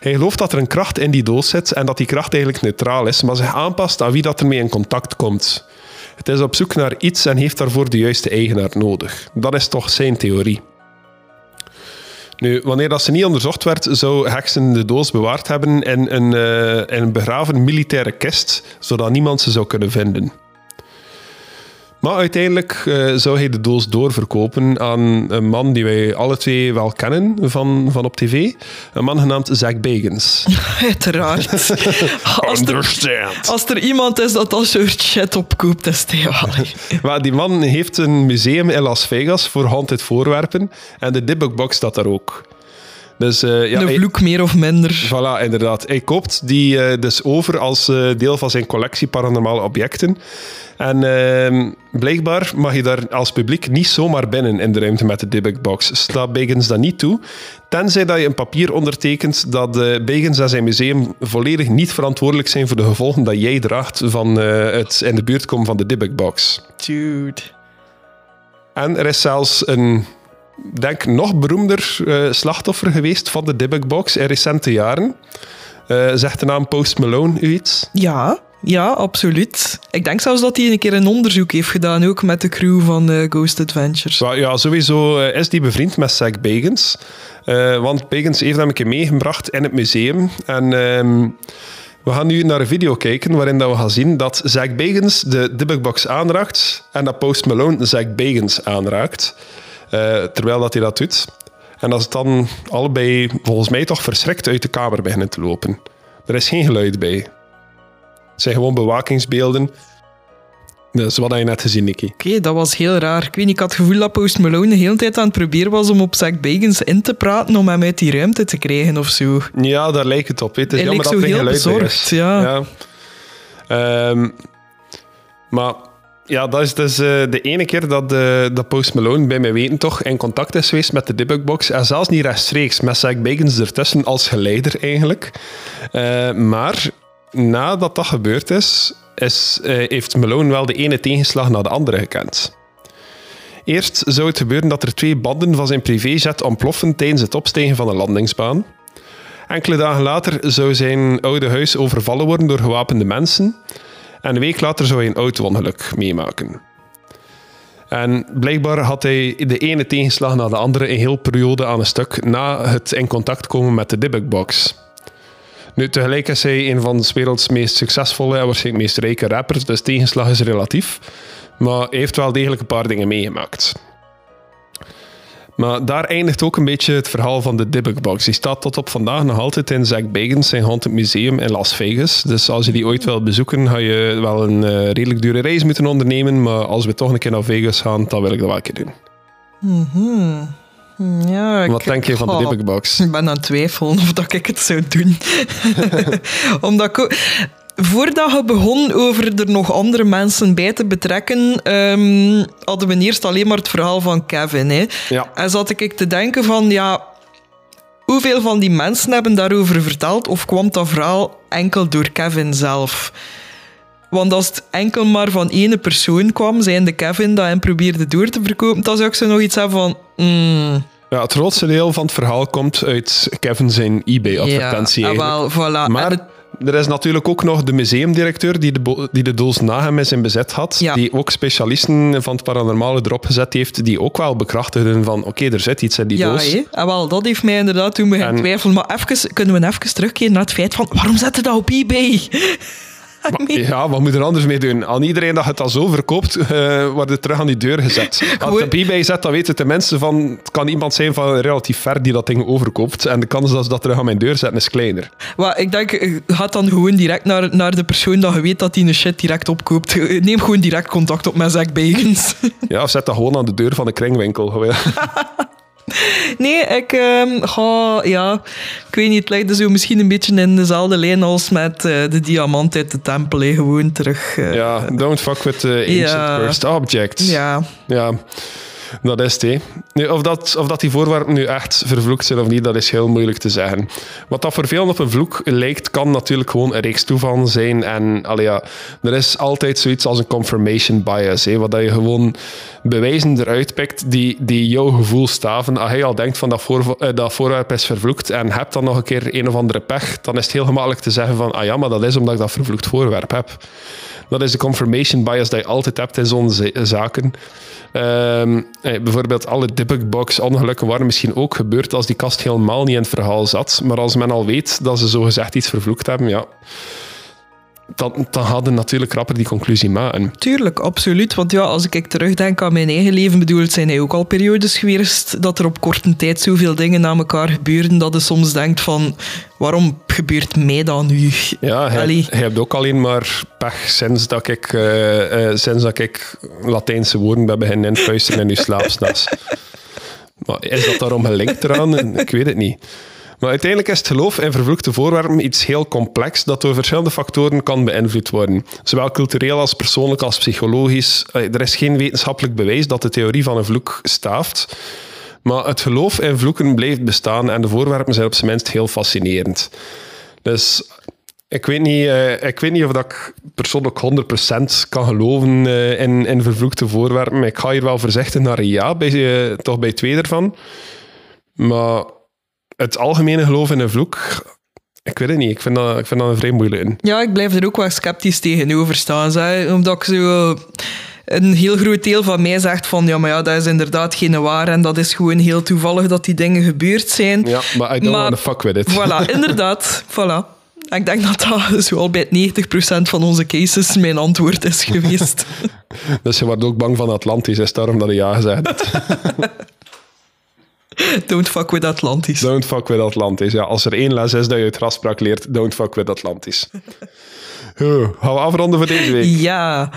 Hij gelooft dat er een kracht in die doos zit en dat die kracht eigenlijk neutraal is, maar zich aanpast aan wie dat ermee in contact komt. Het is op zoek naar iets en heeft daarvoor de juiste eigenaar nodig. Dat is toch zijn theorie. Nu, wanneer dat ze niet onderzocht werd, zou Heksen de doos bewaard hebben in een, uh, in een begraven militaire kist, zodat niemand ze zou kunnen vinden. Maar uiteindelijk uh, zou hij de doos doorverkopen aan een man die wij alle twee wel kennen van, van op tv. Een man genaamd Zack Bagans. [laughs] Uiteraard. [laughs] als, er, als er iemand is dat dat soort shit opkoopt, is het wel. [laughs] maar die man heeft een museum in Las Vegas voor haunted voorwerpen. En de debugbox staat daar ook. Dus, uh, ja, een vloek hij, meer of minder. Voilà, inderdaad. Hij koopt die uh, dus over als uh, deel van zijn collectie paranormale objecten. En ehm, blijkbaar mag je daar als publiek niet zomaar binnen in de ruimte met de debugbox. Staat Bagans dat niet toe. Tenzij dat je een papier ondertekent dat uh, Bagans en zijn museum volledig niet verantwoordelijk zijn voor de gevolgen dat jij draagt van het in de buurt komen van de debugbox. Dude. En er is zelfs een denk nog beroemder uh, slachtoffer geweest van de debugbox in recente jaren. Uh, zegt de naam Post Malone u iets? Ja, ja, absoluut. Ik denk zelfs dat hij een keer een onderzoek heeft gedaan, ook met de crew van uh, Ghost Adventures. Ja, ja sowieso is die bevriend met Zack Bagans. want Bagans heeft hem een keer meegebracht in het museum. En... Ehm, we gaan nu naar een video kijken waarin dat we gaan zien dat Zack Bagans de debugbox aanraakt en dat Post Malone Zack Bagans aanraakt. Uh, terwijl dat hij dat doet. En als het dan allebei volgens mij toch verschrikt uit de kamer beginnen te lopen. Er is geen geluid bij. Het zijn gewoon bewakingsbeelden. Dat is wat je net gezien, Nicky. Oké, okay, dat was heel raar. Ik weet niet, ik had het gevoel dat Post Malone de hele tijd aan het proberen was om op Zack Bagans in te praten om hem uit die ruimte te krijgen of zo. Ja, daar lijkt het op. Het is hij jammer dat er geen geluid bezorgd, is. Ja. ja. Um, maar ja, dat is dus uh, de ene keer dat, uh, dat Post Malone bij mij weten toch in contact is geweest met de debugbox. En zelfs niet rechtstreeks, met Zack Bagans ertussen als geleider eigenlijk. Uh, maar nadat dat gebeurd is, is heeft Malone wel de ene tegenslag naar de andere gekend. Eerst zou het gebeuren dat er twee banden van zijn privéjet ontploffen tijdens het opstijgen van de landingsbaan. Enkele dagen later zou zijn oude huis overvallen worden door gewapende mensen. En een week later zou hij een auto-ongeluk meemaken. En blijkbaar had hij de ene tegenslag na de andere een heel periode aan een stuk na het in contact komen met de debugbox. Nu, tegelijk is hij een van de werelds meest succesvolle en waarschijnlijk meest rijke rappers, dus tegenslag is relatief. Maar hij heeft wel degelijk een paar dingen meegemaakt. Maar daar eindigt ook een beetje het verhaal van de debugbox. Die staat tot op vandaag nog altijd in Zack Bagans zijn Haunted Museum in Las Vegas. Dus als je die ooit wil bezoeken, ga je wel een uh, redelijk dure reis moeten ondernemen. Maar als we toch een keer naar Vegas gaan, dan wil ik dat wel een keer doen. -hmm. Ja, Wat denk je van de Goh, Dibbekbox? Ik ben aan het twijfelen of dat ik het zou doen. [laughs] Omdat ik Voordat je begon over er nog andere mensen bij te betrekken, ehm, hadden we eerst alleen maar het verhaal van Kevin. Hè. Ja. En zat ik te denken van, ja, hoeveel van die mensen hebben daarover verteld? Of kwam dat verhaal enkel door Kevin zelf? Want als het enkel maar van ene persoon kwam, zijnde Kevin, dat hem probeerde door te verkopen, dan zou ik zo nog iets hebben van... mm, Ja, het grootste deel van het verhaal komt uit Kevin zijn eBay-advertentie. ja, wel, voilà. Maar er is natuurlijk ook nog de museumdirecteur die de, die de doos na hem in zijn bezit had. Ja. Die ook specialisten van het paranormale erop gezet heeft. Die ook wel bekrachtigden van oké, er zit iets in die Ja, doos. hé. En wel, dat heeft mij inderdaad toen beginnen En- twijfelen. Maar even, kunnen we even terugkeren naar het feit van... Waarom zet je dat op eBay? Ja, wat moet er anders mee doen? Aan iedereen dat het al zo verkoopt, eh wordt het terug aan die deur gezet. [laughs] Als het op eBay zet, dan weten de mensen van... Het kan iemand zijn van relatief ver die dat ding overkoopt. En de kans dat ze dat terug aan mijn deur zetten is kleiner. Maar ik denk, je gaat dan gewoon direct naar, naar de persoon dat je weet dat die een shit direct opkoopt. Neem gewoon direct contact op met Zack Bagans. Ja, of zet dat gewoon aan de deur van de kringwinkel. [laughs] [laughs] [laughs] Nee, ik ehm, ga, ja, ik weet niet, het lijkt zo misschien een beetje in dezelfde lijn als met eh, de diamant uit de tempel. Gewoon terug. eh, Ja, don't fuck with the ancient Ja. cursed objects. ja. Ja, dat is het. Nu, of, dat, of dat die voorwerpen nu echt vervloekt zijn of niet, dat is heel moeilijk te zeggen. Wat dat voor veel op een vloek lijkt, kan natuurlijk gewoon een reeks toevallen zijn. En allee, ja, er is altijd zoiets als een confirmation bias. Hè, wat dat je gewoon bewijzen eruit pikt die, die jouw gevoel staven. Als je al denkt van dat, voor, eh, dat voorwerp is vervloekt en hebt dan nog een keer een of andere pech, dan is het heel gemakkelijk te zeggen van ah ja, maar dat is omdat ik dat vervloekt voorwerp heb. Dat is de confirmation bias die je altijd hebt in zo'n za- zaken. Ehm, eh, bijvoorbeeld alle debugbox ongelukken waren misschien ook gebeurd als die kast helemaal niet in het verhaal zat. Maar als men al weet dat ze zogezegd iets vervloekt hebben, ja, dan, dan hadden natuurlijk rapper die conclusie maken. Tuurlijk, absoluut. Want ja, als ik terugdenk aan mijn eigen leven, bedoel, het zijn er ook al periodes geweest dat er op korte tijd zoveel dingen na elkaar gebeuren dat je soms denkt van, waarom gebeurt mij dat nu? Ja, hij, hebt ook alleen maar pech sinds dat ik, eh, sinds dat ik Latijnse woorden ben beginnen influisteren in uw slaapsnas. maar is dat daarom gelinkt eraan? Ik weet het niet. Maar uiteindelijk is het geloof in vervloekte voorwerpen iets heel complex dat door verschillende factoren kan beïnvloed worden. Zowel cultureel als persoonlijk als psychologisch. Er is geen wetenschappelijk bewijs dat de theorie van een vloek staaft. Maar het geloof in vloeken blijft bestaan en de voorwerpen zijn op zijn minst heel fascinerend. Dus ik weet niet, eh, ik weet niet of dat ik persoonlijk 100% kan geloven eh, in, in vervloekte voorwerpen. Ik ga hier wel voorzichtig naar een ja, bij, eh, toch bij twee ervan. Maar het algemene geloof in een vloek, ik weet het niet. Ik vind dat, ik vind dat een vrij moeilijk. Ja, ik blijf er ook wel sceptisch tegenover staan. Hè, omdat ik zo... Een heel groot deel van mij zegt van ja, maar ja, dat is inderdaad geen waar en dat is gewoon heel toevallig dat die dingen gebeurd zijn. Ja, maar I don't Maar- want to fuck with it. Voilà, [laughs] inderdaad. Voilà. Ik denk dat dat [laughs] zoal bij 90% van onze cases mijn antwoord is geweest. [laughs] Dus je wordt ook bang van Atlantis, is daarom dat je ja gezegd. Don't fuck with Atlantis. Don't fuck with Atlantis. Ja, als er één les is dat je uit raspraak leert, don't fuck with Atlantis. [laughs] Huh, gaan we afronden voor deze week? Ja.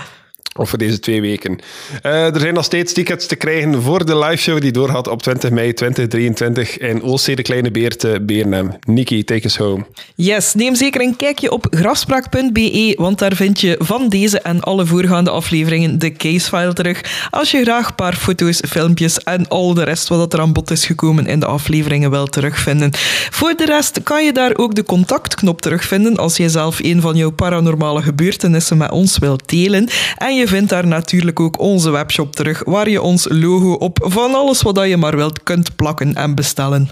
Of voor deze twee weken. Eh, er zijn nog steeds tickets te krijgen voor de liveshow die doorgaat op 20 mei 2023 in Oostzee de Kleine Beer te Beernem. Niki, take us home. Yes, neem zeker een kijkje op grafspraak.be, want daar vind je van deze en alle voorgaande afleveringen de casefile terug. Als je graag een paar foto's, filmpjes en al de rest wat er aan bod is gekomen in de afleveringen wil terugvinden. Voor de rest kan je daar ook de contactknop terugvinden als je zelf een van jouw paranormale gebeurtenissen met ons wilt delen. En je vindt daar natuurlijk ook onze webshop terug, waar je ons logo op van alles wat je maar wilt kunt plakken en bestellen.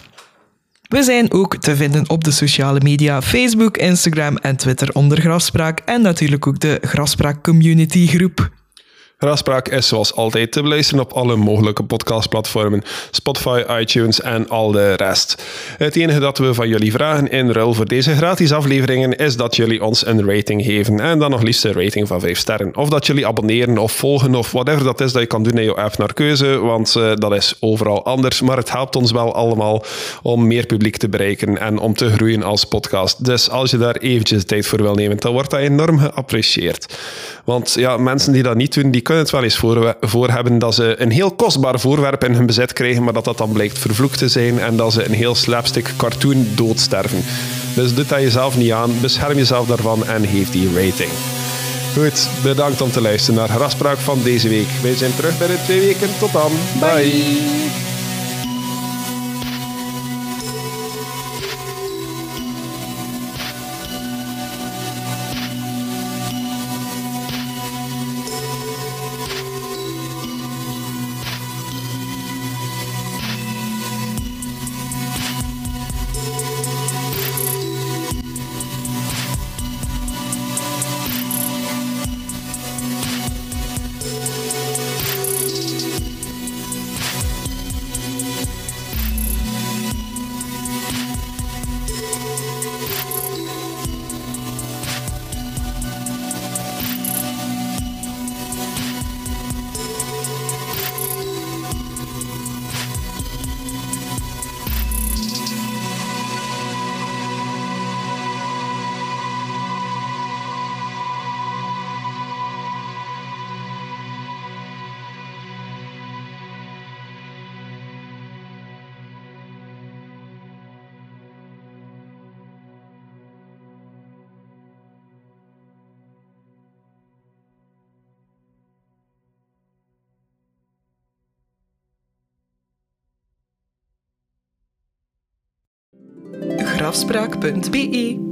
We zijn ook te vinden op de sociale media Facebook, Instagram en Twitter onder Grafspraak en natuurlijk ook de Grafspraak Community groep. Raspraak is zoals altijd te beluisteren op alle mogelijke podcastplatformen, Spotify, iTunes en al de rest. Het enige dat we van jullie vragen in ruil voor deze gratis afleveringen is dat jullie ons een rating geven en dan nog liefst een rating van 5 sterren. Of dat jullie abonneren of volgen of whatever dat is dat je kan doen in je app naar keuze, want eh, dat is overal anders, maar het helpt ons wel allemaal om meer publiek te bereiken en om te groeien als podcast. Dus als je daar eventjes tijd voor wil nemen, dan wordt dat enorm geapprecieerd. Want ja, mensen die dat niet doen, die kunnen kunnen het wel eens voor, voor hebben dat ze een heel kostbaar voorwerp in hun bezit krijgen, maar dat dat dan blijkt vervloekt te zijn en dat ze een heel slapstick cartoon doodsterven. Dus doe dat jezelf niet aan, bescherm jezelf daarvan en geef die rating. Goed, bedankt om te luisteren naar Raspraak van deze week. Wij zijn terug binnen twee weken. Tot dan. Bye. grafspraak.be